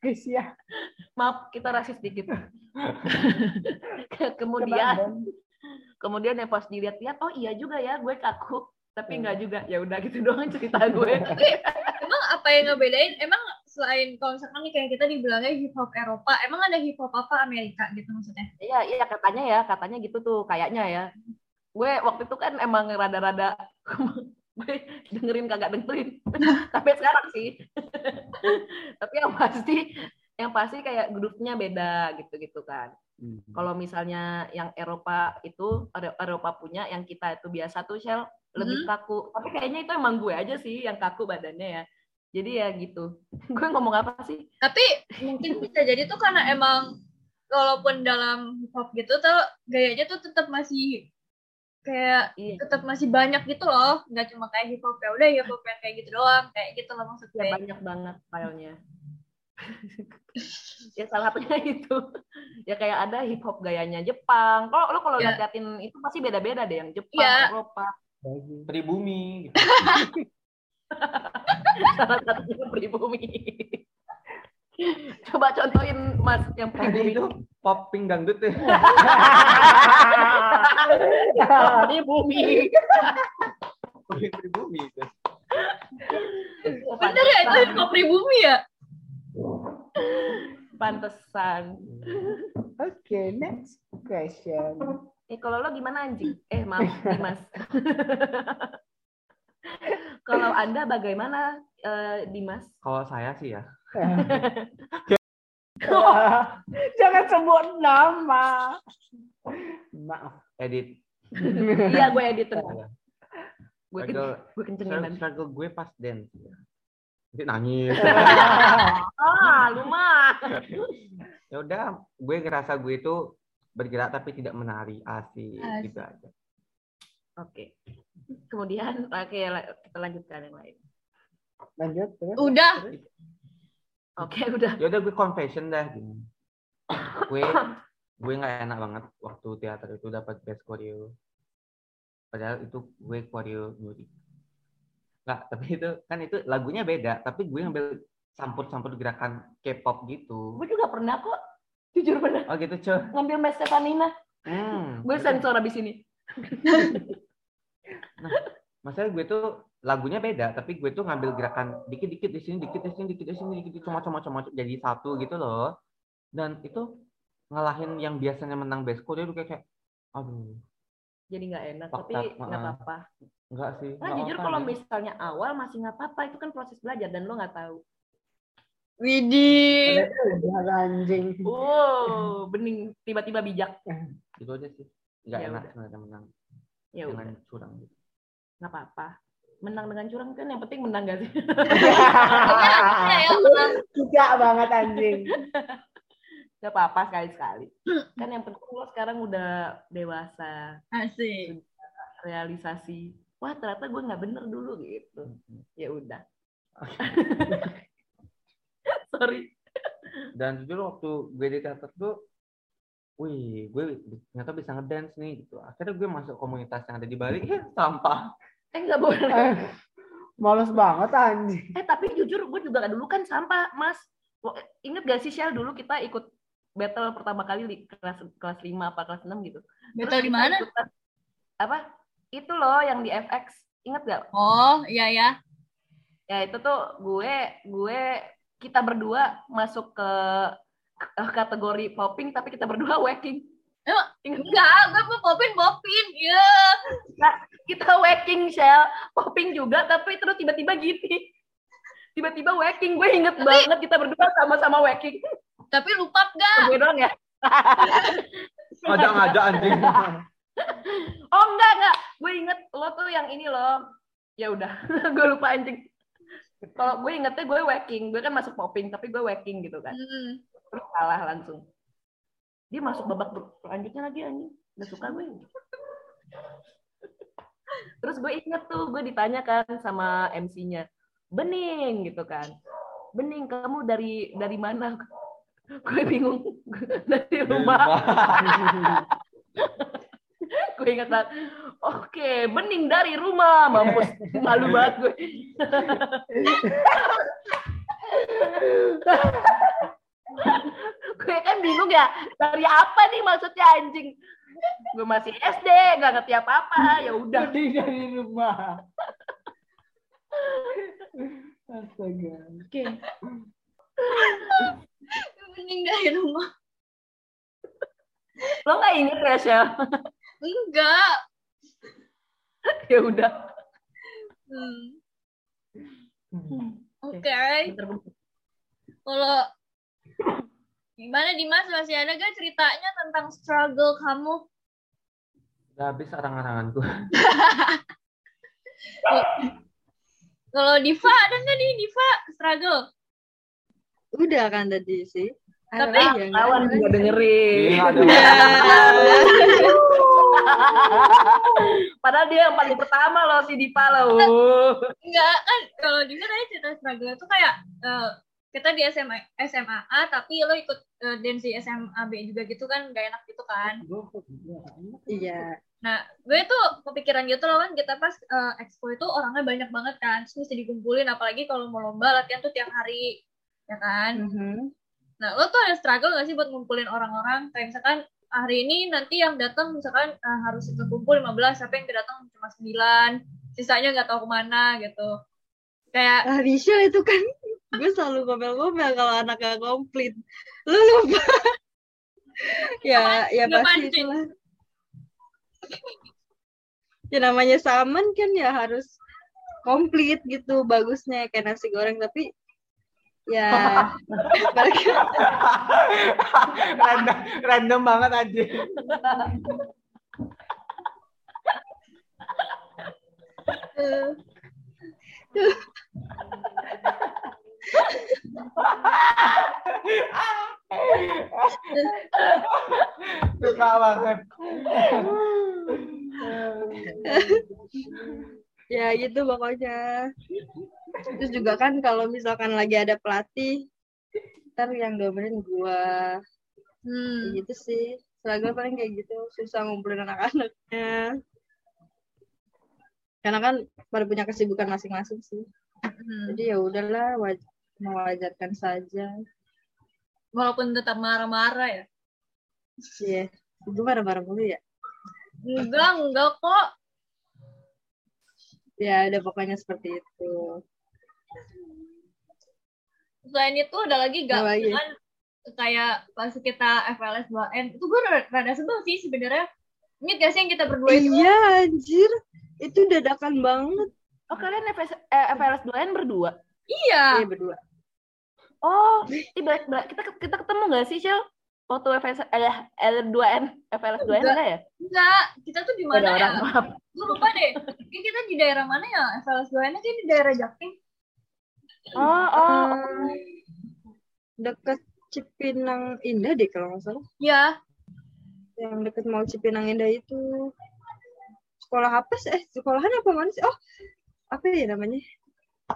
Guys ya. maaf kita rasis dikit kemudian kemudian ya pas dilihat-lihat oh iya juga ya gue kaku tapi enggak juga ya udah gitu doang cerita gue apa yang ngebedain? Emang selain kalau misalkan nih kayak kita dibilangnya hip hop Eropa, emang ada hip hop apa Amerika gitu maksudnya? iya iya katanya ya katanya gitu tuh kayaknya ya gue waktu itu kan emang rada-rada gue dengerin kagak dengerin sampai sekarang sih tapi yang pasti yang pasti kayak groove-nya beda gitu-gitu kan Kalau misalnya yang Eropa itu Eropa punya, yang kita itu biasa tuh Shell lebih kaku. Tapi kayaknya itu emang gue aja sih yang kaku badannya ya. Jadi ya gitu. gue ngomong apa sih? Tapi mungkin bisa jadi tuh karena emang walaupun dalam hip hop gitu tuh gayanya tuh tetap masih kayak Iya, tetap masih banyak gitu loh nggak cuma kayak hip hop ya udah hip hop yang kayak gitu doang kayak gitu loh ya maksudnya banyak banget filenya. ya salah satunya itu. Ya kayak ada hip hop gayanya Jepang. Kalau lo kalau Ya. liatin itu pasti beda-beda deh yang Jepang, Ya. Eropa. Pribumi. Gitu. Salah satunya pribumi. Coba contohin Mas yang Tadi pribumi itu popping dangdut ya. pribumi. Popping pribumi itu. bener ya itu hip hop pribumi ya Pantesan. Oke, next question. Eh kalau lo gimana anjing? Eh maaf Dimas. Kalau anda bagaimana eh, Dimas? Kalau saya sih ya, Jangan sebut nama. Maaf. edit. Iya gue edit tenang. Ya. Gue kencengin struggle, nanti. struggle gue pas dance. Ya. Nanti nangis. Ah lu mah. ya udah, gue ngerasa gue itu bergerak tapi tidak menari asik Asik. gitu aja. Oke. Kemudian oke kita lanjutkan yang lain. Lanjut terus. udah Oke udah. Ya udah gue confession dah gini. Gue gue nggak enak banget waktu teater itu dapat best choreo. Padahal itu gue choreo nyuri. Nggak, tapi itu kan itu lagunya beda, tapi gue ngambil campur-campur gerakan K-pop gitu. Gue juga pernah kok. Jujur pernah Oh gitu, cuy. ngambil Mas Stefanina. Hmm. Gue sensor abis ini. Masalah gue tuh lagunya beda, tapi gue tuh ngambil gerakan dikit-dikit di sini, dikit di sini, dikit di sini, dikit cuma cuma cuma jadi satu gitu loh. Dan itu ngalahin yang biasanya menang best choreo tuh kayak, kayak aduh, Jadi nggak enak. Fakta, Tapi nggak apa-apa. enggak sih. Nah nggak jujur apa-apa, kalau gitu. misalnya awal masih nggak apa-apa. Itu kan proses belajar dan lo nggak tahu. Widih Udah anjing. Wow, bening tiba-tiba bijak. Itu aja sih. Enggak Ya enak menang Ya dengan udah, curang gitu. nggak apa-apa. Menang dengan curang kan yang penting menang gak sih? ya ya menang. Tidak banget anjing. Gak apa-apa sekali-sekali. Kan yang penting lo sekarang udah dewasa, Asik. realisasi. Wah ternyata gue nggak bener dulu gitu. Ya udah. Sorry. dan jujur waktu gue di teater tuh wih gue ternyata bisa ngedance nih gitu akhirnya gue masuk komunitas yang ada di Bali ya sampah Eh nggak boleh. Eh, males banget anjing. Eh tapi jujur gue juga dulu kan sampah, Mas. Ingat gak sih Syah dulu kita ikut battle pertama kali di kelas kelas 5 apa kelas 6 gitu. Battle di mana? ikutan- Apa? Itu loh yang di FX. Ingat gak? Oh, iya ya. Ya itu tuh gue gue kita berdua masuk ke ke kategori popping tapi kita berdua wacking. Emang? Ingat Enggak, gue mau popin popin. Ya. kita wacking shell, popping juga tapi terus tiba-tiba gini. Tiba-tiba wacking, gue inget banget kita berdua sama-sama wacking. Tapi lupa gak? gue doang ya? ngajak-ngajak anjing Oh enggak enggak, gue inget lo tuh yang ini loh. Ya udah, gue lupa anjing. Kalau gue ingetnya gue wacking, gue kan masuk popping tapi gue wacking gitu kan. Hmm. Terus kalah langsung. Dia masuk babak selanjutnya lagi anjing. Udah suka gue. Terus gue inget tuh, gue ditanya kan sama MC-nya. Bening gitu kan. Bening, kamu dari dari mana? Gue bingung. dari rumah. gue ingat banget. Oke, bening dari rumah. Mampus, malu banget gue. Gue kan bingung ya, dari apa nih maksudnya anjing? Gue masih SD, nggak ngerti apa-apa. Ya udah. Dari rumah. Astaga. Oke. Mending dari rumah. Lo nggak inget ya, Shell? Enggak. ya udah. Hmm. Hmm. Oke. Kalau gimana Dimas masih ada gak ceritanya tentang struggle kamu? udah habis arang-aranganku Kalau Diva ada nggak nih Diva struggle? Udah kan tadi sih. Ada Tapi Lawan ada. juga dengerin. Iya, ada. Padahal dia yang paling pertama loh si Dipa loh. Enggak kan kalau Diva tadi cerita struggle itu kayak eh, kita di SMA SMA A tapi lo ikut eh, dance di SMA B juga gitu kan gak enak gitu kan. Iya. Nah, gue tuh kepikiran gitu loh kan kita pas eh, expo itu orangnya banyak banget kan, terus mesti dikumpulin apalagi kalau mau lomba latihan tuh tiap hari, ya kan? Mhm. Nah, lo tuh ada struggle gak sih buat ngumpulin orang-orang? Kayak misalkan hari ini nanti yang datang misalkan eh, harus kekumpul 15, tapi yang datang cuma 9, sisanya nggak tahu ke mana gitu. Kayak Ah, itu kan gue selalu ngomel-ngomel kalau anak gak komplit. Lu lupa. ya, ya Nggak pasti itulah. Ya namanya saman kan ya harus komplit gitu bagusnya kayak nasi goreng tapi ya random, random banget aja. Suka banget. ya gitu pokoknya. Terus juga kan kalau misalkan lagi ada pelatih ntar yang domelin gua hmm, gitu sih struggle paling kayak gitu susah ngumpulin anak-anaknya karena kan pada punya kesibukan masing-masing sih hmm. jadi ya udahlah waj mewajarkan saja walaupun tetap marah-marah ya. iya gue marah-marah mulu ya Enggak, enggak kok. ya ada pokoknya seperti itu Selain itu ada lagi gak? Lagi. Kan kayak pas kita FLS 2N itu gue rada, rada sebel sih sebenarnya. Ingat gak sih yang kita berdua itu? iya anjir itu dadakan banget Oh kalian FS, eh, FLS 2N berdua? Iya. iya berdua Oh, balik. kita kita ketemu nggak sih, Cel? Waktu FS, eh, L2N, FLS 2N Enggak. ada ya? Enggak, kita tuh di mana ya? orang, maaf. Gue lupa deh. Kayak kita di daerah mana ya? FLS 2N kayak di daerah Jaktim. Oh, oh, Hmm, deket Cipinang Indah deh kalau nggak salah. Ya, Yang deket Mall Cipinang Indah itu. Sekolah apa sih? Eh, sekolahan apa mana sih? Oh, apa ya namanya?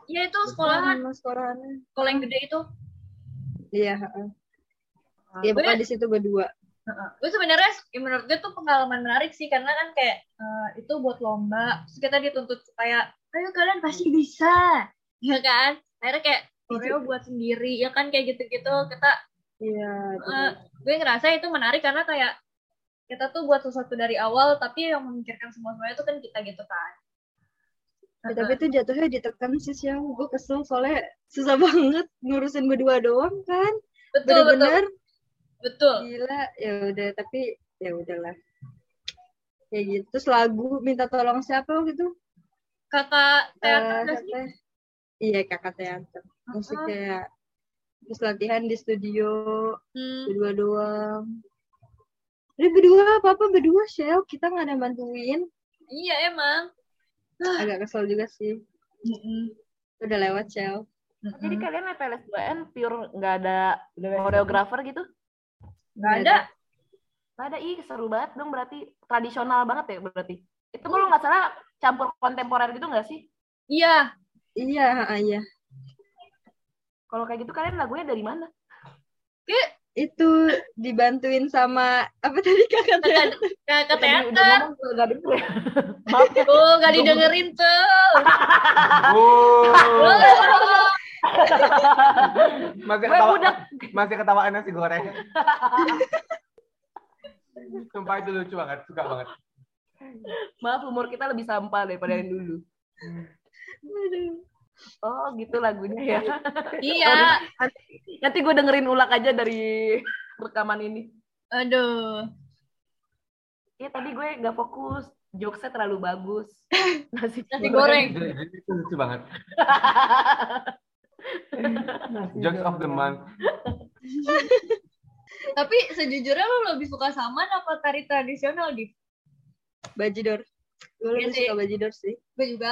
Ya itu sekolahan, Nama sekolahannya. sekolah yang gede itu. Iya, heeh. Iya, pokoknya di situ berdua. Gue sebenarnya ya menurut gue tuh pengalaman menarik sih karena kan kayak eh, itu buat lomba, terus kita dituntut supaya ayo kalian pasti bisa, ya kan? Akhirnya kayak Oreo buat sendiri, ya kan kayak gitu-gitu kita Iya. eh, gue ngerasa itu menarik karena kayak kita tuh buat sesuatu dari awal tapi yang memikirkan semua semuanya itu kan kita gitu kan. Ya, tapi itu jatuhnya ditekan sih yang gue kesel soalnya susah banget ngurusin berdua doang kan. betul betul Bener-bener betul. gila. Ya udah tapi ya udahlah. Kayak gitu. Terus lagu minta tolong siapa gitu? Kakak Eh, teater nggak sih? siapa? Iya kakak teater. Musik Uh-uh. kayak terus latihan di studio Hmm, berdua doang. Udah berdua apa-apa berdua Shell kita nggak ada bantuin. iya emang. Agak kesel juga sih. Udah lewat Shell. Jadi kalian FLS 2N pure nggak ada koreografer gitu? Nggak ada. Nggak ada, ih seru banget dong berarti. Tradisional banget ya berarti. Itu kalau nggak salah campur kontemporer gitu nggak sih? Iya. Iya, iya. Kalau kayak gitu kalian lagunya dari mana? Itu dibantuin sama apa tadi kakak teater? Kakak teater. tuh, ya. Maaf ya. Oh, nggak didengerin tuh. Oh, masih ketawa, masih ketawaan nasi goreng. Sumpah itu lucu banget, suka banget. Maaf umur kita lebih sampah daripada yang dulu. Oh gitu lagunya ya. Iya. Nanti gue dengerin ulang aja dari rekaman ini. Aduh. Iya tadi gue nggak fokus. Jokesnya terlalu bagus. Nasi, Nasi goreng. Itu lucu banget. Jokes of the month. Tapi sejujurnya lo lebih suka saman apa tari tradisional, Div? Bajidor. Gue Iya lebih sih. suka bajidor sih. Gue juga.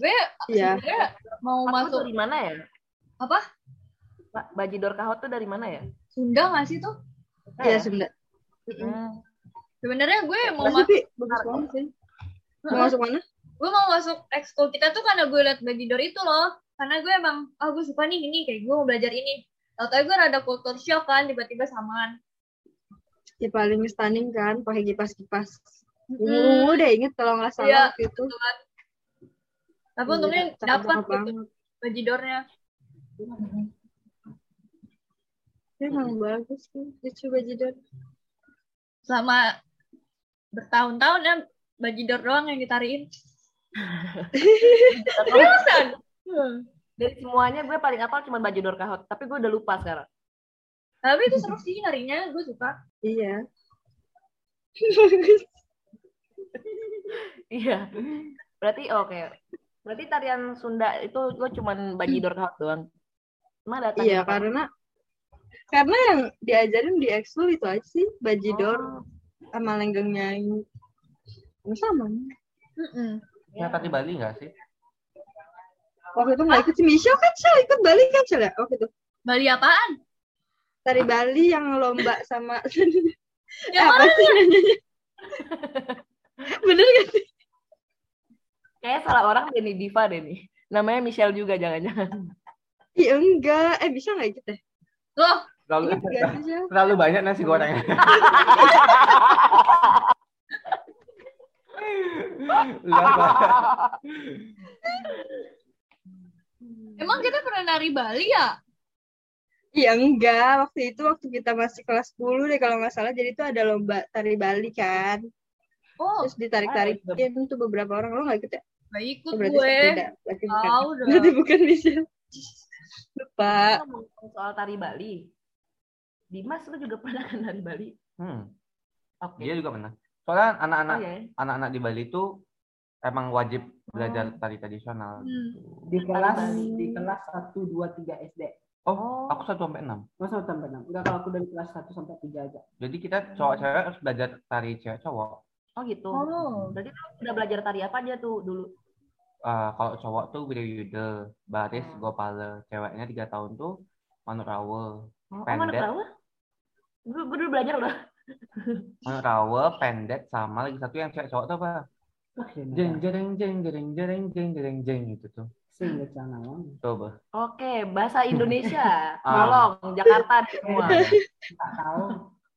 Gue Iya. sebenarnya mau masuk dari mana ya? apa? Pak Bajidor Kahot tuh dari mana ya? Sunda nggak sih tuh? Iya, Sunda. Hmm. Sebenarnya gue mau Masih, masuk, banget sih. Mau masuk mana? gue mau masuk ekskul kita tuh karena gue liat Bagidor itu loh. Karena gue emang, ah gue suka nih ini, kayak gue mau belajar ini. Tau-tau gue rada kultur shock kan, tiba-tiba samaan. Ya paling stunning kan, pakai kipas-kipas. Hmm. Ungu deh inget kalau nggak salah waktu itu. Gitu kan. Tapi Iya, untungnya cakep-cakep dapat gitu banget. Bagidornya. Emang bagus tuh, lucu bajidor. Selama bertahun-tahun ya Bagidor doang yang ditariin. Seriusan? Hmm. Dari semuanya gue paling apal cuma Bajidor Kahot. Tapi gue udah lupa sekarang. Tapi itu seru sih narinya, gue suka. Iya. Iya. Berarti oke. Berarti tarian Sunda itu gue cuman Bajidor Kahot doang. Emang ada Iya, tarian apa? karena karena yang diajarin di ekskul itu aja sih, bajidor Oh, sama lenggeng nyanyi. Sama. Mm-mm. Ya tadi Bali nggak sih? Waktu itu nggak ikut si Michelle kan, Shell ikut Bali kan, Shell ya? Waktu itu. Bali apaan? Tari Bali yang lomba sama Yang apa mana? sih? Bener gak sih? Kayaknya salah orang deh nih, Diva deh nih. Namanya Michelle juga jangan-jangan. Iya enggak. Eh bisa nggak ikut deh? Loh, Terlalu, Shell? terlalu banyak nasi goreng. Luas banget. emang kita pernah nari Bali ya? Iya enggak, waktu itu waktu kita masih kelas 10 deh kalau nggak salah, jadi itu ada lomba tari Bali kan. Oh, Terus ditarik-tarikin tuh beberapa orang, lo nggak ikut ya? gak ikut Oh, berarti gue. beda. Berarti bukan. Tahu dong. Berarti bukan Michelle. Lupa. Soal tari Bali. Dimas lu juga pernah kan tari Bali? Hmm, Oke. dia juga pernah. Soalnya Oh anak-anak ya. anak-anak di Bali itu emang wajib belajar Oh. tari tradisional. Hmm. gitu. Di kelas Bali. di kelas 1 2 3 SD. Oh, aku satu sampai enam. Masa sampai 6? Enggak kalau aku dari kelas 1 sampai 3 aja. Jadi kita cowok cewek harus belajar tari cewek cowok. Oh gitu. Oh. Berarti lu udah belajar tari apa aja tuh dulu? Eh, kalau cowok tuh Widya Yuda, Baris Hmm. Gopala, ceweknya tiga tahun tuh manuk rawe. Oh, mana Pendek. tahu? Gue gue dulu belajar loh. Manuk rawe, pendek, sama lagi satu yang cewek cowok tuh apa? Jeng jeng jeng jeng jeng jeng jeng jeng itu tuh. Coba. Oke, bahasa Indonesia. Ah. Tolong Jakarta di semua. Tahu.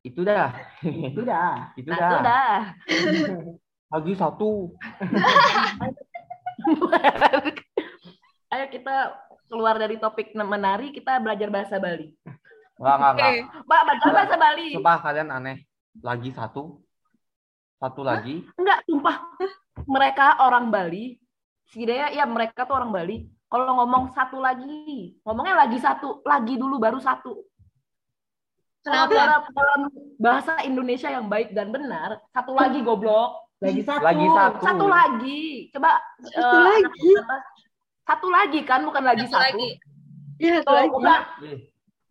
Itu dah. Itu dah. itu dah. sudah. Lagi satu. Ayo kita keluar dari topik menari, kita belajar bahasa Bali. Enggak, enggak, enggak. Pak, belajar bahasa Bali. Sumpah kalian aneh. Lagi satu. Satu lagi. Enggak, sumpah. Mereka orang Bali. Setidaknya ya mereka tuh orang Bali. Kalau ngomong satu lagi, ngomongnya lagi satu, lagi dulu baru satu. Kenapa? dalam, dalam bahasa Indonesia yang baik dan benar, satu lagi goblok. Lagi satu. Lagi satu. Satu lagi. Coba Satu eh, lagi. Satu lagi kan, bukan lagi Satu satu. lagi. Iya, satu lagi. Ih. Ih.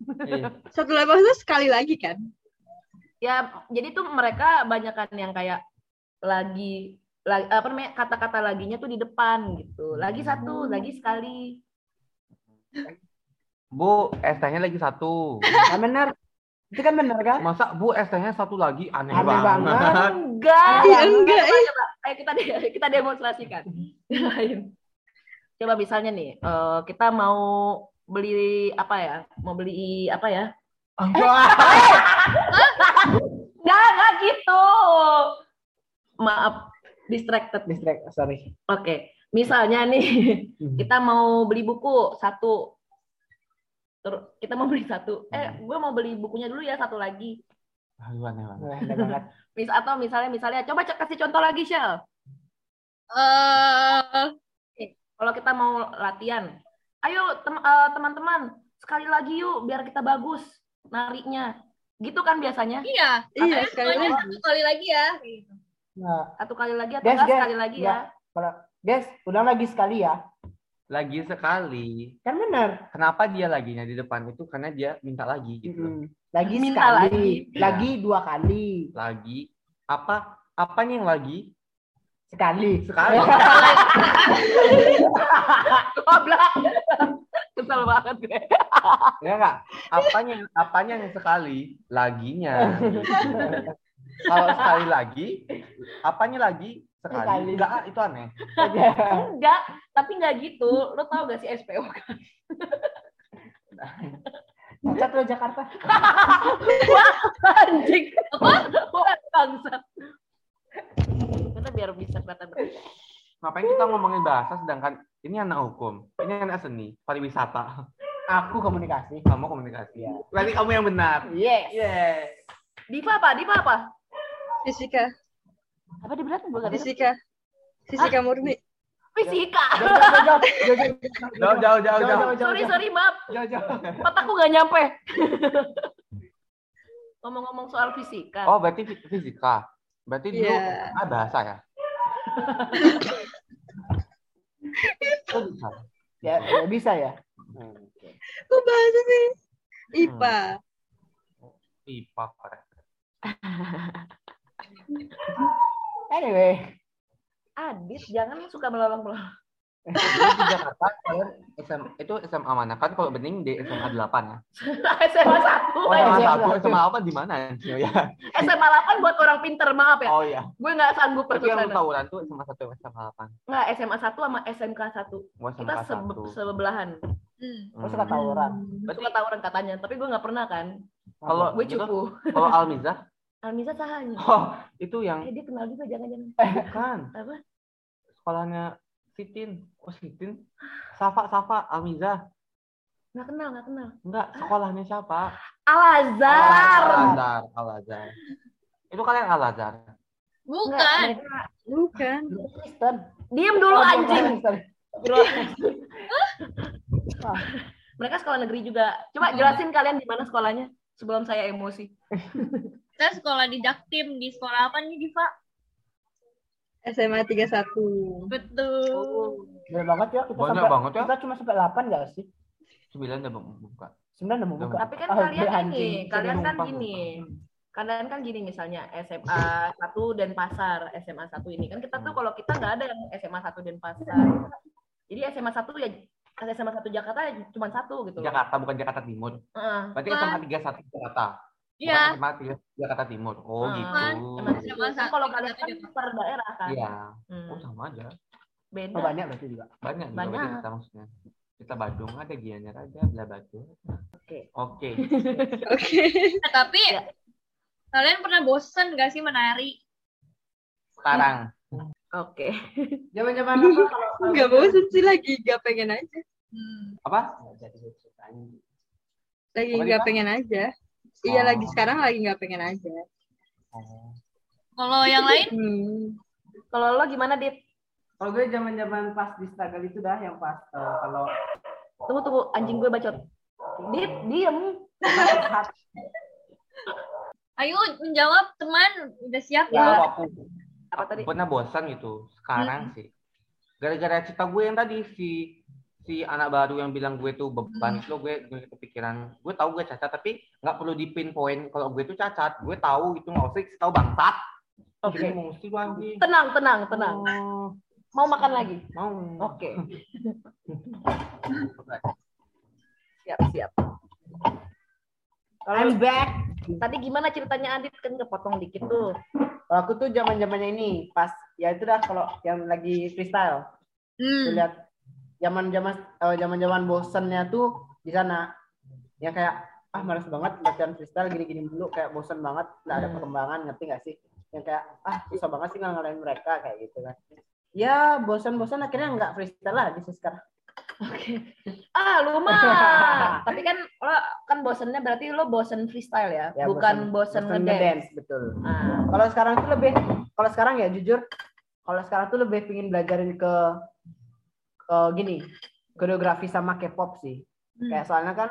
Satu lagi maksudnya sekali lagi kan? Ya, jadi tuh mereka banyakan yang kayak lagi lagi apa namanya kata-kata laginya tuh di depan gitu. Lagi satu, lagi sekali. Bu, ST-nya lagi satu. Ah, benar. Itu kan benar kan? Masa Bu ST-nya satu lagi aneh, Aneh banget. banget. Enggak. Enggak, Coba, coba. Ayo kita kita demonstrasikan. Coba misalnya nih, eh, kita mau beli apa ya? Mau beli apa ya? Enggak, enggak gitu. Maaf, distracted. Distract, sorry. Oke, misalnya nih kita mau beli buku satu, terus kita mau beli satu. Eh, gue mau beli bukunya dulu ya satu lagi. Aduh, aneh banget. Mis atau misalnya misalnya coba cek kasih contoh lagi Shell. Eh, Kalau kita mau latihan, ayo tem- eh, teman-teman sekali lagi yuk biar kita bagus narinya. Gitu kan biasanya? iya. Iya, Katanya sekali lagi. satu kali lagi ya. Gitu. Nah, Satu kali lagi atau Guys, guys, sekali lagi ya. ya? kalau guys, ulang lagi sekali ya. Lagi sekali. Kan benar. Kenapa dia laginya di depan itu? Karena dia minta lagi gitu. Mm-mm. Lagi Minta sekali. lagi. Lagi dua kali. Lagi. Apa? Apanya yang lagi? Sekali. Sekali. Goblok. Kesel banget gue. Enggak enggak. Apanya apanya yang sekali? Laginya. Kalau sekali lagi, apanya lagi? Sekali. Sekali. Enggak, ah, itu aneh. Enggak, tapi enggak gitu. Lo tau gak sih SPO kan? Cacat lo Jakarta. Anjing. Bangsat. Kita biar bisa kelihatan berbeda. Ngapain kita ngomongin bahasa sedangkan ini anak hukum, ini anak seni, pariwisata, Aku komunikasi. kamu komunikasi. Iya. Berarti kamu yang benar. Yes. Yes. Diva apa? Diva apa? Fisika, Apa di gue gak ada? fisika, fisika murni. Fisika. Jauh, jauh, jauh, jauh. Sorry, sorry, maaf. Jauh, jauh. Otakku gak nyampe. Ngomong-ngomong soal fisika. Oh, berarti fi- fisika. Berarti dulu Iya. ah bahasa ya? Oh, bisa. Ya, ya bisa ya. Kok bahasa sih? IPA. IPA keren. Anyway, Adit, jangan suka melolong-melolong. Di Jakarta kalian SM, itu SMA mana? Kan kalau bening di SMA 8 ya. SMA 1. Oh, iya, SMA iya. 1, SMA 8 di mana? ya? SMA 8 buat orang pinter, maaf ya. Oh iya. Gue gak sanggup Tapi yang sana. tawuran tuh SMA 1 SMA 8. Nggak, SMA 1 sama SMK 1. Gua Kita SMA sebe- 1. sebelahan. Hmm. aku suka tawuran. Suka tawuran katanya, tapi gue nggak pernah kan. Kalau Gue gitu, cupu. kalau Almiza, Almiza sahanya. oh itu yang Eh, dia kenal juga jangan-jangan. bukan Apa? sekolahnya Sitin. Oh Sitin. Safa Safa Almiza. Nggak kenal, nggak kenal. Enggak, sekolahnya siapa? Al-Azhar. Al-Azhar, Al-Azhar. Itu kalian Al-Azhar. Bukan. Nggak, Bukan. Kristen. Diem dulu Oh, anjing. Mereka sekolah negeri juga. Coba jelasin kalian di mana sekolahnya sebelum saya emosi. Kita sekolah di Jaktim. Di sekolah apa nih, Diva? SMA 31. Betul. Bener banget ya kita Banyak sampai, banget ya. Kita cuma sampai 8 enggak sih? Sembilan udah buka. 9 udah mau buka. Tapi kan Ah, kalian anjing. ini, kalian kan gini. Kalian kan gini misalnya SMA 1 dan pasar SMA 1 ini kan kita tuh kalau kita nggak ada yang SMA 1 dan pasar. Jadi SMA 1 ya SMA satu Jakarta cuma satu gitu loh. Jakarta bukan Jakarta Timur. Heeh. Berarti. SMA 31 Jakarta. Iya. SMA 3 Jakarta Timur. Oh Ah, gitu. Emang sih. SMA Kan kalau kalian kan per daerah kan. Iya. Hmm. Oh sama aja. Beda. Oh, banyak berarti juga. Banyak juga Banyak. berarti kita maksudnya. Kita Badung ada, Gianyar ada, Bela Batu. Oke. Oke. Oke. Nah, tapi Ya. kalian pernah bosen gak sih menari? Sekarang. Oke. Zaman-zaman apa kalau kalau Gak bosen sih lagi, gak pengen aja. Hmm. Apa? Nggak jadi ceritanya. Lagi Apa, gak pengen aja. Iya Oh. lagi sekarang lagi gak pengen aja. Oh. Kalau yang lain, Hmm. Kalau lo gimana, Dit? Kalau gue zaman-zaman pas di struggle itu dah yang pas eh, kalau Tunggu tunggu anjing gue bacot. Dit, diem. ayo menjawab teman udah siap Ya. Kalau aku, Apa aku tadi? pernah bosan gitu. Sekarang sih. Gara-gara cerita gue yang tadi si si anak baru yang bilang gue tuh beban lo gue, gue kepikiran gue tahu gue cacat tapi nggak perlu di pinpoint kalau gue tuh cacat gue tahu itu nggak usah tahu bangsat lu anjing Tenang, tenang, tenang. Oh, Mau makan lagi? mau Oke. Siap, siap. I'm back. Tadi gimana ceritanya Adit kan kepotong dikit tuh. kalau aku tuh zaman-zamannya ini pas ya itu dah kalau yang lagi freestyle. Hmm. Tuh lihat zaman-zaman eh, zaman-zaman bosennya tuh di sana. Yang kayak ah males banget latihan freestyle gini-gini dulu kayak bosen banget nggak ada Hmm. perkembangan ngerti nggak sih yang kayak ah susah banget sih ngalahin mereka kayak gitu kan ya bosan-bosan akhirnya nggak freestyle lagi sih sekarang Ah, lu mah. Tapi kan lo kan bosennya berarti lo bosen freestyle ya, Ya, bukan bosen, ngedance. ngedance betul Ah, kalau sekarang tuh lebih kalau sekarang ya jujur kalau sekarang tuh lebih pingin belajarin ke ke gini koreografi sama K-pop sih Hmm. kayak soalnya kan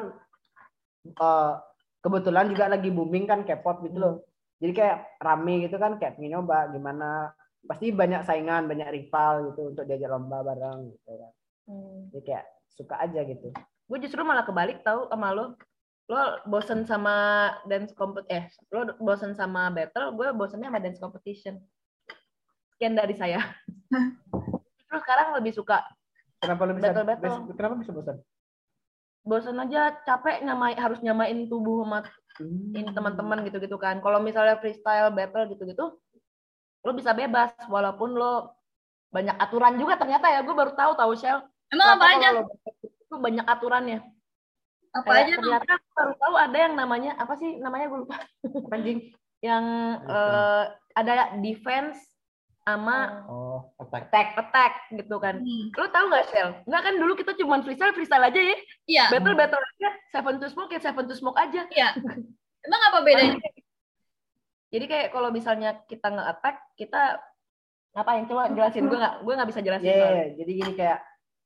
eh, kebetulan juga lagi booming kan K-pop gitu loh jadi kayak rame gitu kan kayak pengen nyoba gimana pasti banyak saingan banyak rival gitu untuk diajak lomba bareng gitu kan hmm. jadi kayak suka aja gitu Gue justru malah kebalik tahu sama lo. Lo bosen sama dance compet eh lo bosen sama battle, gue bosennya sama dance competition. Sekian dari saya. Terus sekarang lebih suka kenapa lu bisa Battle-battle. bis- kenapa bisa bosan bosen aja capek nyamai harus nyamain tubuh sama ini teman-teman gitu-gitu kan. Kalau misalnya freestyle battle gitu-gitu, lo bisa bebas walaupun lo banyak aturan juga ternyata ya. Gue baru tahu tahu Shell. Emang apa aja? itu banyak aturannya. Apa Kayak aja tuh? ternyata aku baru tahu ada yang namanya apa sih namanya gue lupa. anjing yang eh, ada defense sama oh attack attack attack gitu kan. Hmm. Lo tahu nggak Shell? Nggak kan dulu kita cuma freestyle freestyle aja ya. Iya, Battle battle aja. Seven to smoke ya seven to smoke aja. iya. Emang apa bedanya? Jadi kayak kalau misalnya kita nge-attack, kita ngapain? Coba jelasin. Gue nggak, gue nggak bisa jelasin. Iya, soalnya. jadi gini kayak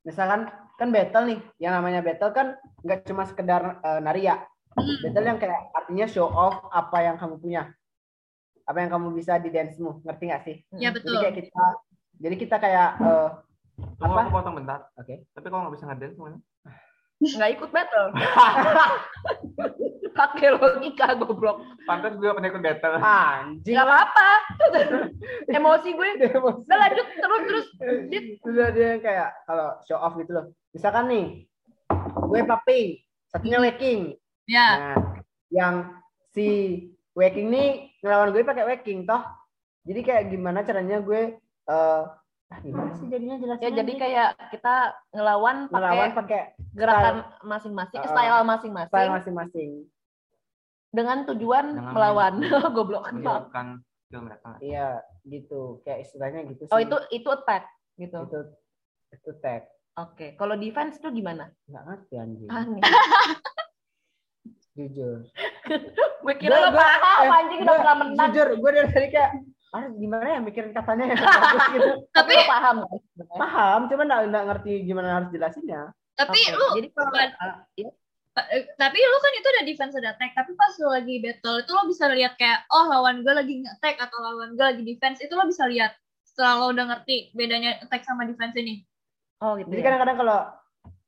misalkan kan battle nih, yang namanya battle kan nggak cuma sekedar eh, nari ya. Hmm. Battle yang kayak artinya show off apa yang kamu punya, apa yang kamu bisa di dance-mu, ngerti nggak sih? Ya Jadi betul. kayak kita, jadi kita kayak eh, Tunggu Apa? aku potong bentar Oke. tapi kalau nggak bisa ngedance gimana Nggak ikut battle. Pakai logika goblok. pantas gue pernah ikut battle anjing. Nggak apa-apa. Emosi gue. Emosi. Udah lanjut terus terus. Dit. Udah dia yang kayak kalau show off gitu loh. Misalkan nih, gue popping, satunya waking. Ya. Nah, yang si waking nih ngelawan gue pakai waking toh. Jadi kayak gimana caranya gue eh ah, gimana sih jadinya jelasin? Ya jadi kayak kita ngelawan ngelawan pakai pakai gerakan masing-masing, Uh, style masing-masing style masing-masing. dengan tujuan Dengan melawan. Goblok. mereka Iya, gitu. Kayak istilahnya gitu sih. Oh itu itu attack gitu. itu itu tag. Oke. Kalau defense tuh gimana? Nggak ngerti anjing. Jujur. gue kira lo paham eh, anjing udah pernah menang. Jujur, gue dari tadi kayak ah gimana ya mikirin katanya yang bagus gitu. Tapi lo paham? Paham, cuma nggak nggak ngerti gimana harus jelasinnya. Tapi Oke, lu jadi kalau bukan- eh, tapi lu kan itu ada defense ada attack tapi pas lu lagi battle itu lo bisa lihat kayak oh lawan gue lagi nge-attack atau lawan gue lagi defense itu lo bisa lihat setelah lo udah ngerti bedanya attack sama defense ini oh gitu. Jadi ya. kadang-kadang kalau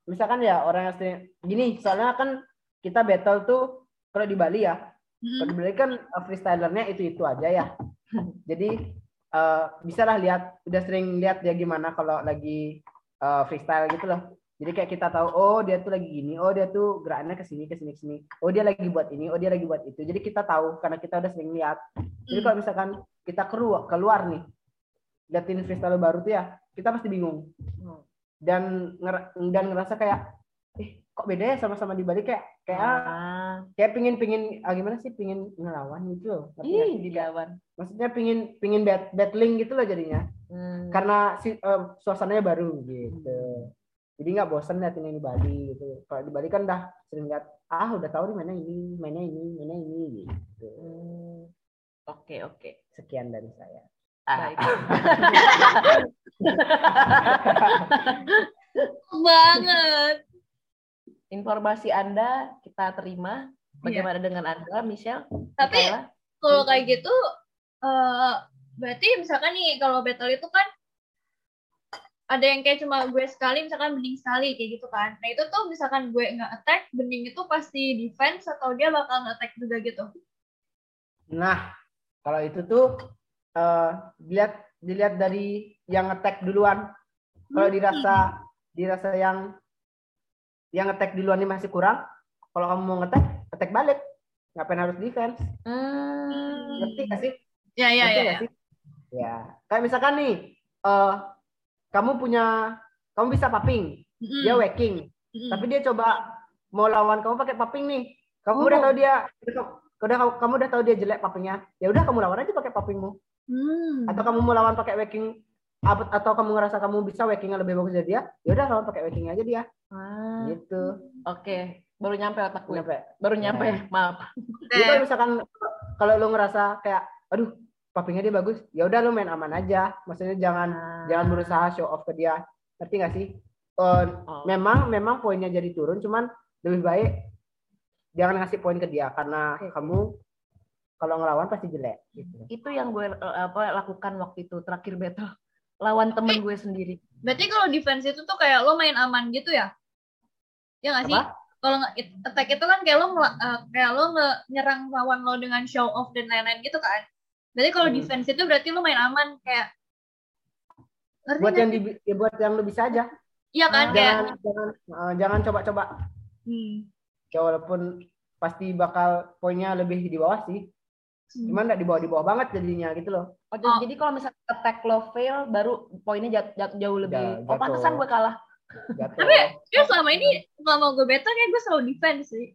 misalkan ya orang yang sering gini, soalnya kan kita battle tuh kalau di Bali ya, Hmm. kalau di Bali kan uh, freestylernya itu itu aja ya. Jadi uh, bisa lah lihat, udah sering lihat dia gimana kalau lagi uh, freestyle gitu loh. Jadi kayak kita tahu, oh dia tuh lagi gini, oh dia tuh geraknya ke sini, ke sini, ke sini. Oh dia lagi buat ini, oh dia lagi buat itu. Jadi kita tahu karena kita udah sering lihat. Jadi kalau misalkan kita keluar, keluar nih, liatin freestyle baru tuh ya, kita pasti bingung. Dan nger- dan ngerasa kayak, eh kok beda ya sama-sama di Bali kayak kayak Ah. kayak pingin pingin ah, gimana sih pingin ngelawan gitu loh. Ih, dilawan. Maksudnya pingin pingin bat, battling gitu loh jadinya. Hmm. Karena si, eh, suasananya baru gitu. Jadi nggak bosan liatin yang di Bali gitu. Kalau di Bali kan udah sering lihat, ah udah tahu nih mainnya ini, mainnya ini, mainnya ini gitu. Hmm. Oke, oke. Sekian dari saya. Baik. banget. Informasi Anda kita terima. Bagaimana dengan Anda, Michelle? Tapi Michaela? kalau kayak gitu eh berarti misalkan nih kalau battle itu kan ada yang kayak cuma gue sekali misalkan bening sekali kayak gitu kan nah itu tuh misalkan gue nggak attack bening itu pasti defense atau dia bakal nge-attack juga gitu Nah, kalau itu tuh eh dilihat dilihat dari yang attack duluan. Kalau dirasa dirasa yang yang attack duluan ini masih kurang, kalau kamu mau nge-attack, attack balik. Ngapain harus defense? Hmm. Ngerti gak sih? ya ya Ngerti ya, ya. sih? Ya, kayak misalkan nih, eh kamu punya, kamu bisa popping, Mm-mm. dia whacking, Mm-mm. tapi dia coba mau lawan kamu pakai popping nih. Kamu Oh. udah tahu dia, udah kamu udah tahu dia jelek poppingnya, ya udah kamu lawan aja pakai poppingmu. Hmm. Atau kamu mau lawan pakai whacking, ap- atau kamu ngerasa kamu bisa whackingnya lebih bagus dari dia, ya udah lawan pakai whacking aja dia. Ah, Gitu. Oke, baru nyampe otak gue. Nyampe. Baru nyampe, Ya. maaf. Kalau misalkan kalau lu ngerasa kayak, aduh, poppingnya dia bagus, ya udah lu main aman aja. Maksudnya jangan jangan berusaha show off ke dia ngerti nggak sih Eh, Oh. memang memang poinnya jadi turun cuman lebih baik jangan ngasih poin ke dia karena Oke. kamu kalau ngelawan pasti jelek gitu. Itu yang gue eh, apa lakukan waktu itu terakhir battle lawan temen gue sendiri. berarti kalau defense itu tuh kayak lo main aman gitu ya? Ya nggak sih? Kalau attack itu kan kayak lo eh, kayak lo nyerang lawan lo dengan show off dan lain-lain gitu kan? Berarti kalau Hmm. defense itu berarti lo main aman kayak ngerti buat yang di, ya buat yang lu bisa aja. Iya kan? Kayak jangan jangan eh, jangan coba-coba. Hmm. ya walaupun pasti bakal poinnya lebih di bawah sih. Cuman nggak di bawah di bawah banget jadinya gitu loh Oh, jadi- Oh. jadi kalau misalnya attack lo fail baru poinnya jat- jat- jauh lebih. Ja- Oh, jatuh. pantesan gue kalah. jatuh Ya selama ini selama gue battle kayak gue selalu defense sih.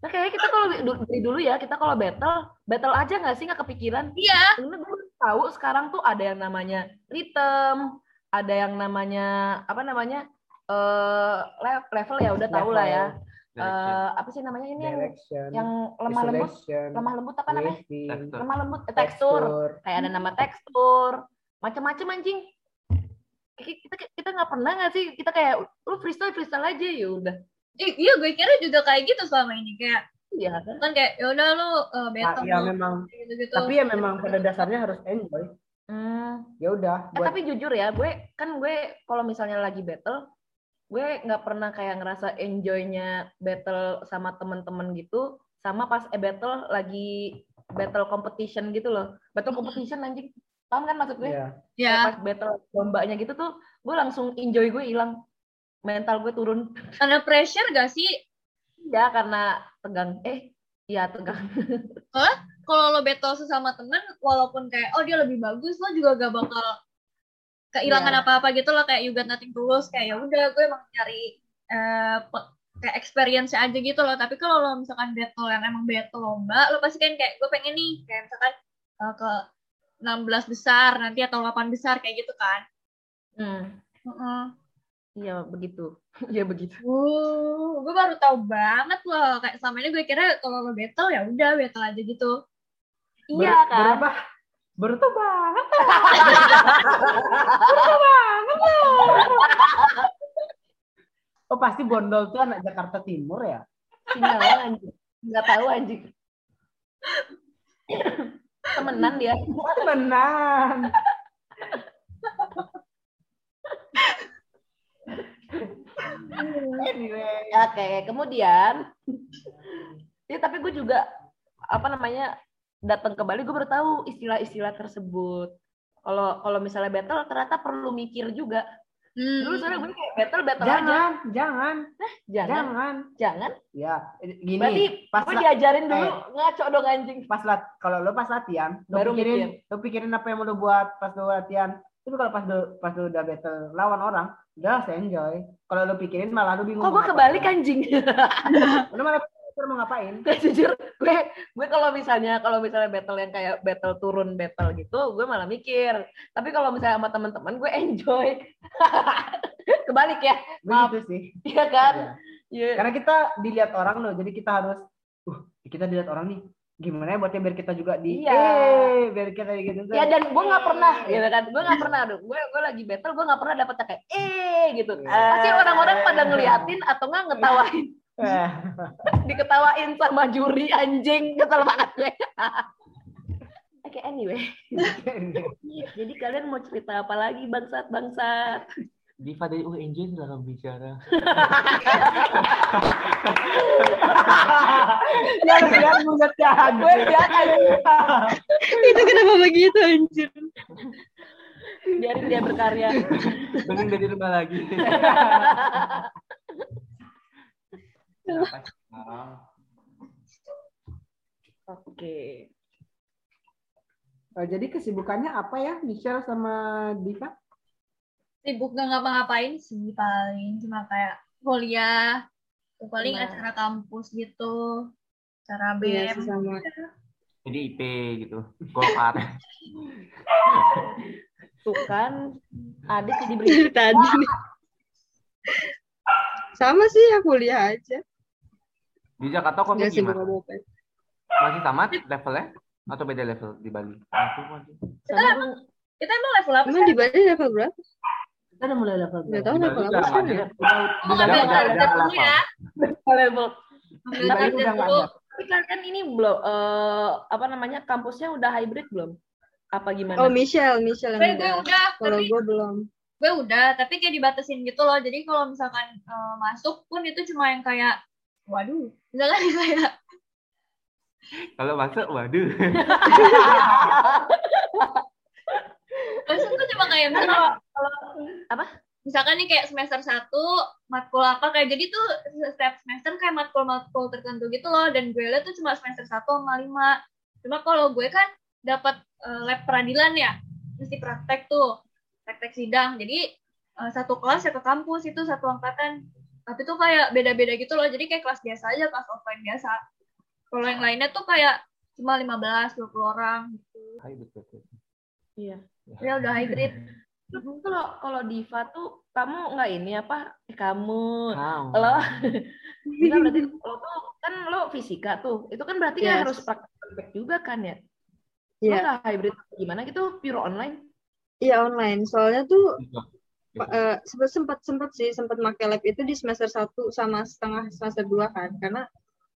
Nah, kayaknya kita kalau du- dari dulu ya, kita kalau battle, battle aja nggak sih nggak kepikiran? Iya. Sebenarnya gue tahu sekarang tuh ada yang namanya rhythm, ada yang namanya apa namanya eh le- level ya udah tahu lah ya. Eh, apa sih namanya ini yang direction yang lemah lembut, isolation, lemah lembut apa namanya? Tekstur. Lemah lembut, eh, tekstur. Kayak ada nama tekstur, macam-macam anjing. Kita kita nggak pernah nggak sih kita kayak lu freestyle freestyle aja ya udah. Ih, iya gue kira juga kayak gitu selama ini kayak Iya kan? kan kayak ya udah lu uh, Ah, battle ya lu, memang gitu gitu. tapi ya memang pada dasarnya harus enjoy Hmm. ya udah Eh, tapi jujur ya, gue kan gue kalau misalnya lagi battle, gue nggak pernah kayak ngerasa enjoynya battle sama temen-temen gitu, sama pas eh battle lagi battle competition gitu loh. Battle competition anjing, paham kan maksud gue? ya ya Kayak Pas battle lombanya gitu tuh, gue langsung enjoy gue hilang, mental gue turun. karena pressure gak sih Ya karena tegang, eh iya tegang. kalau lo battle sesama temen walaupun kayak oh dia lebih bagus lo juga gak bakal kehilangan Iya. apa-apa gitu loh kayak you got nothing to lose kayak ya udah gue emang nyari eh, pe- kayak experience aja gitu loh tapi kalau lo misalkan battle yang emang battle lomba lo pasti kan kayak gue pengen nih kayak misalkan eh, ke 16 besar nanti atau 8 besar kayak gitu kan Hmm, Heeh. iya begitu, iya begitu. Uh, gue baru tahu banget loh kayak selama ini gue kira kalau lo battle ya udah battle aja gitu Iya Ber- kan? berapa berapa banget oh pasti Bondol tuh anak Jakarta Timur ya Sinyal anjing. Nggak tahu anjing. Temenan dia. temenan oke. Kemudian, ya tapi gue juga apa namanya datang ke Bali, gue baru tahu istilah-istilah tersebut. Kalau kalau misalnya battle ternyata perlu mikir juga. Hmm. Dulu soalnya gue kayak battle battle aja. Jangan, jangan, Jangan. jangan. Jangan. Ya, gini. Berarti pas gue diajarin dulu eh. ngaco dong anjing. pas lat kalau lo pas latihan lo Baru pikirin lo pikirin apa yang mau lo buat pas lo latihan tapi kalau pas lo pas lo udah battle lawan orang udah saya enjoy kalau lo pikirin malah lo bingung Kok gue kebalik ngapain. anjing? lo malah pikir mau ngapain? Gue jujur. Gue gue kalau misalnya kalau misalnya battle yang kayak battle turun battle gitu gue malah mikir. Tapi kalau misalnya sama teman-teman gue enjoy. Kebalik ya. Maaf. begitu sih. Iya kan? Iya. Iya. karena kita dilihat orang loh jadi kita harus uh kita dilihat orang nih. Gimana ya buatnya biar kita juga di Iya. eh biar kita gitu. Ya dan gue nggak pernah ya kan? Gue nggak pernah aduh gue gue lagi battle gue nggak pernah dapet kayak eh gitu. Pasti orang-orang pada ngeliatin atau nggak ngetawain Eh, diketawain sama juri anjing. Kesel banget gue. Oke anyway. Jadi kalian mau cerita apa lagi bangsat bangsat? Diva dari UNJ silahkan bicara. jangan lihat mulutnya gue lihat aja itu kenapa begitu anjir? Biarin dia berkarya. Pengen dari rumah lagi. Oke Oh, jadi kesibukannya apa ya Michelle sama Diva Sibuk gak ngapa-ngapain sih paling cuma kayak kuliah, paling Nah. acara kampus gitu, acara Iya, BEM. sama Jadi IP gitu. Golkar. tuh kan adik jadi beri tadi sama sih ya kuliah aja Di Jakarta kok sibuk gimana? Masih sama levelnya? Atau beda level di Bali? Aku masih. sama Kita emang level apa emang di Bali level berapa kita udah mulai level berapa? tahu Di level apa nggak ya Udah nggak udah udah dulu level. ya. level tapi kalian ini belum eh, apa namanya kampusnya udah hybrid belum apa gimana oh Michelle Michelle yang gue udah udah, kalau tapi gue belum gue udah, tapi kayak dibatasin gitu loh. Jadi kalau misalkan eh, masuk pun itu cuma yang kayak, waduh, misalkan kayak Kalau masuk, waduh. masuk tuh cuma kayak Kan misalkan, kalau kalau misalkan nih kayak semester satu matkul apa kayak jadi tuh setiap semester kayak matkul-matkul tertentu gitu loh. Dan gue liat tuh cuma semester satu sama lima. Cuma kalau gue kan dapat eh, lab peradilan ya. Mesti praktek tuh praktek sidang. Jadi eh, satu kelas ya ke kampus itu satu angkatan tapi tuh kayak beda-beda gitu loh. Jadi kayak kelas biasa aja kelas offline biasa. Kalau yang lainnya tuh kayak cuma 15 20 orang gitu. Hai, betul, iya. Ya udah hybrid. Terus kalau kalau Diva tuh kamu nggak ini apa? Eh, kamu. Wow. lo. Diva berarti lo tuh kan lo fisika tuh. Itu kan berarti kan Yes. harus praktek juga kan ya? Lo Iya. nggak hybrid gimana gitu? Pure online? Iya online. Soalnya tuh Gitu. eh, sempat sempat sih sempat pakai lab itu di semester 1 sama setengah semester 2 kan karena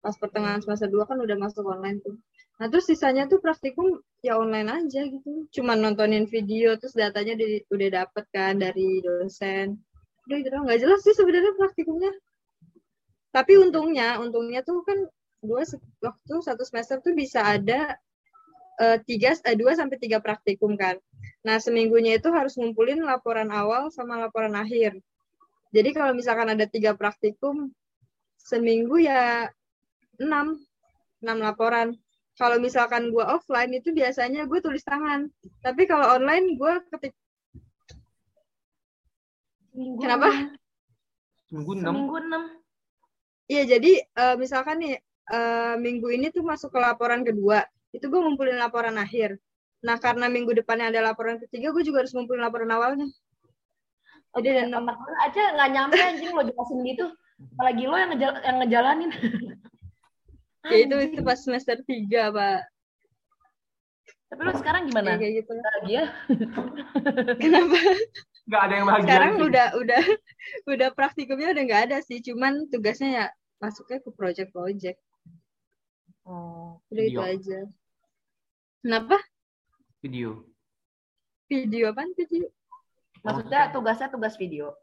pas pertengahan semester 2 kan udah masuk online tuh nah terus sisanya tuh praktikum ya online aja gitu cuman nontonin video terus datanya di- udah dapet kan dari dosen udah gitu doang. nggak jelas sih sebenarnya praktikumnya tapi untungnya untungnya tuh kan dua waktu satu semester tuh bisa ada tiga eh, dua sampai tiga praktikum kan Nah, seminggunya itu harus ngumpulin laporan awal sama laporan akhir. Jadi kalau misalkan ada tiga praktikum, seminggu ya enam, enam laporan. Kalau misalkan gue offline itu biasanya gue tulis tangan. Tapi kalau online gue ketik. Seminggu Kenapa? Seminggu enam. seminggu enam Iya, jadi eh, misalkan nih eh, minggu ini tuh masuk ke laporan kedua, itu gue ngumpulin laporan akhir. Nah, karena minggu depannya ada laporan ketiga, gue juga harus ngumpulin laporan awalnya. Jadi ada enam. otak gue aja nggak nyampe anjing lo jelasin gitu apalagi lo yang, ngejal yang ngejalanin Ya itu itu pas semester tiga, Pak. tapi lo sekarang gimana Ya, kayak gitu. bahagia Kenapa? Nggak ada yang bahagia. Sekarang sini. udah udah udah praktikumnya udah nggak ada sih, cuman tugasnya ya masuknya ke project-project. oh Udah itu Video. aja. Kenapa? Video. Video apaan video? maksudnya tugasnya tugas video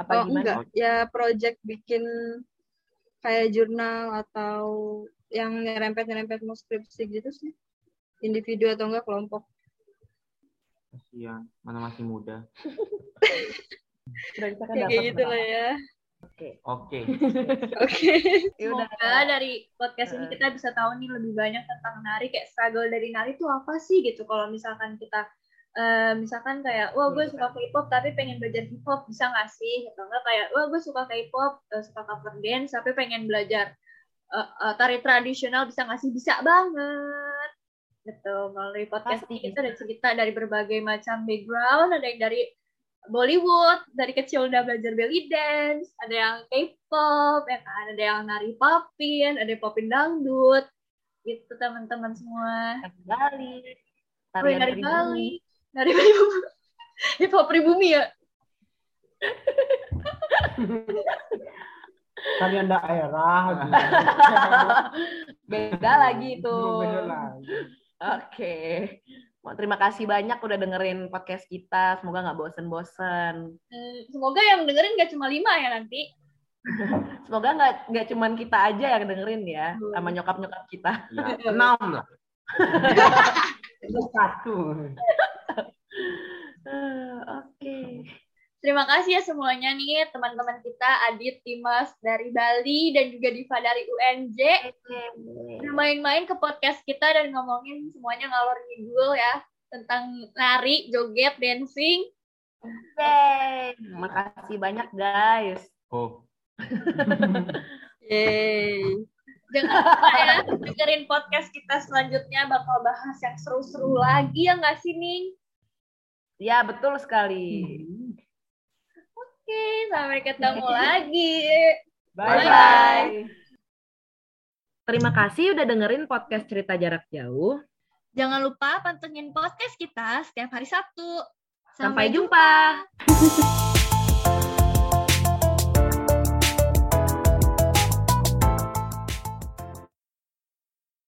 apa Oh gimana enggak, ya project bikin kayak jurnal atau yang nyerempet-nyerempet mau skripsi gitu sih. Individu atau enggak kelompok. kasihan mana masih muda kan Ya, kayak gitu lah ya. Oke. Oke. Ya udah. Semoga dari podcast ini kita bisa tahu nih lebih banyak tentang nari. Kayak struggle dari nari itu apa sih gitu? Kalau misalkan kita eh, misalkan kayak wah gue suka K-pop tapi pengen belajar hip hop bisa nggak sih? Gitu nggak kayak wah gue suka K-pop eh, suka cover dance tapi pengen belajar eh, eh, tari tradisional bisa nggak sih? Bisa banget. Gitu. Melalui podcast Pasti ini kita ada cerita dari berbagai macam background. Ada yang dari Bollywood dari kecil udah belajar belly dance, ada yang K-pop, ya kan? ada yang nari popin, ada yang popin dangdut, gitu teman-teman semua. Nari Bali. Tarian nari pribumi. Bali, nari pribumi, hip hop pribumi ya. Kalian daerah. gitu. Beda lagi itu. Bener lagi. Oke. Mau terima kasih banyak udah dengerin podcast kita. Semoga nggak bosen-bosen. Hmm, semoga yang dengerin gak cuma lima ya nanti. Semoga nggak nggak cuman kita aja yang dengerin ya, Hmm. sama nyokap-nyokap kita. ya enam lah Itu satu. Eh, Oke. Terima kasih ya semuanya nih teman-teman kita, Adit, Dimas dari Bali dan juga Diva dari UNJ. Udah main-main ke podcast kita dan ngomongin semuanya ngalor ngidul ya tentang nari, joget, dancing. Yeay. Makasih banyak guys. oh Yeay. Jangan lupa ya dengerin podcast kita selanjutnya bakal bahas yang seru-seru lagi ya nggak sih Ning? Ya betul sekali. Oke, sampai ketemu lagi. Bye bye. Terima kasih udah dengerin podcast cerita jarak jauh. Jangan lupa pantengin podcast kita setiap hari Sabtu. Sampai jumpa.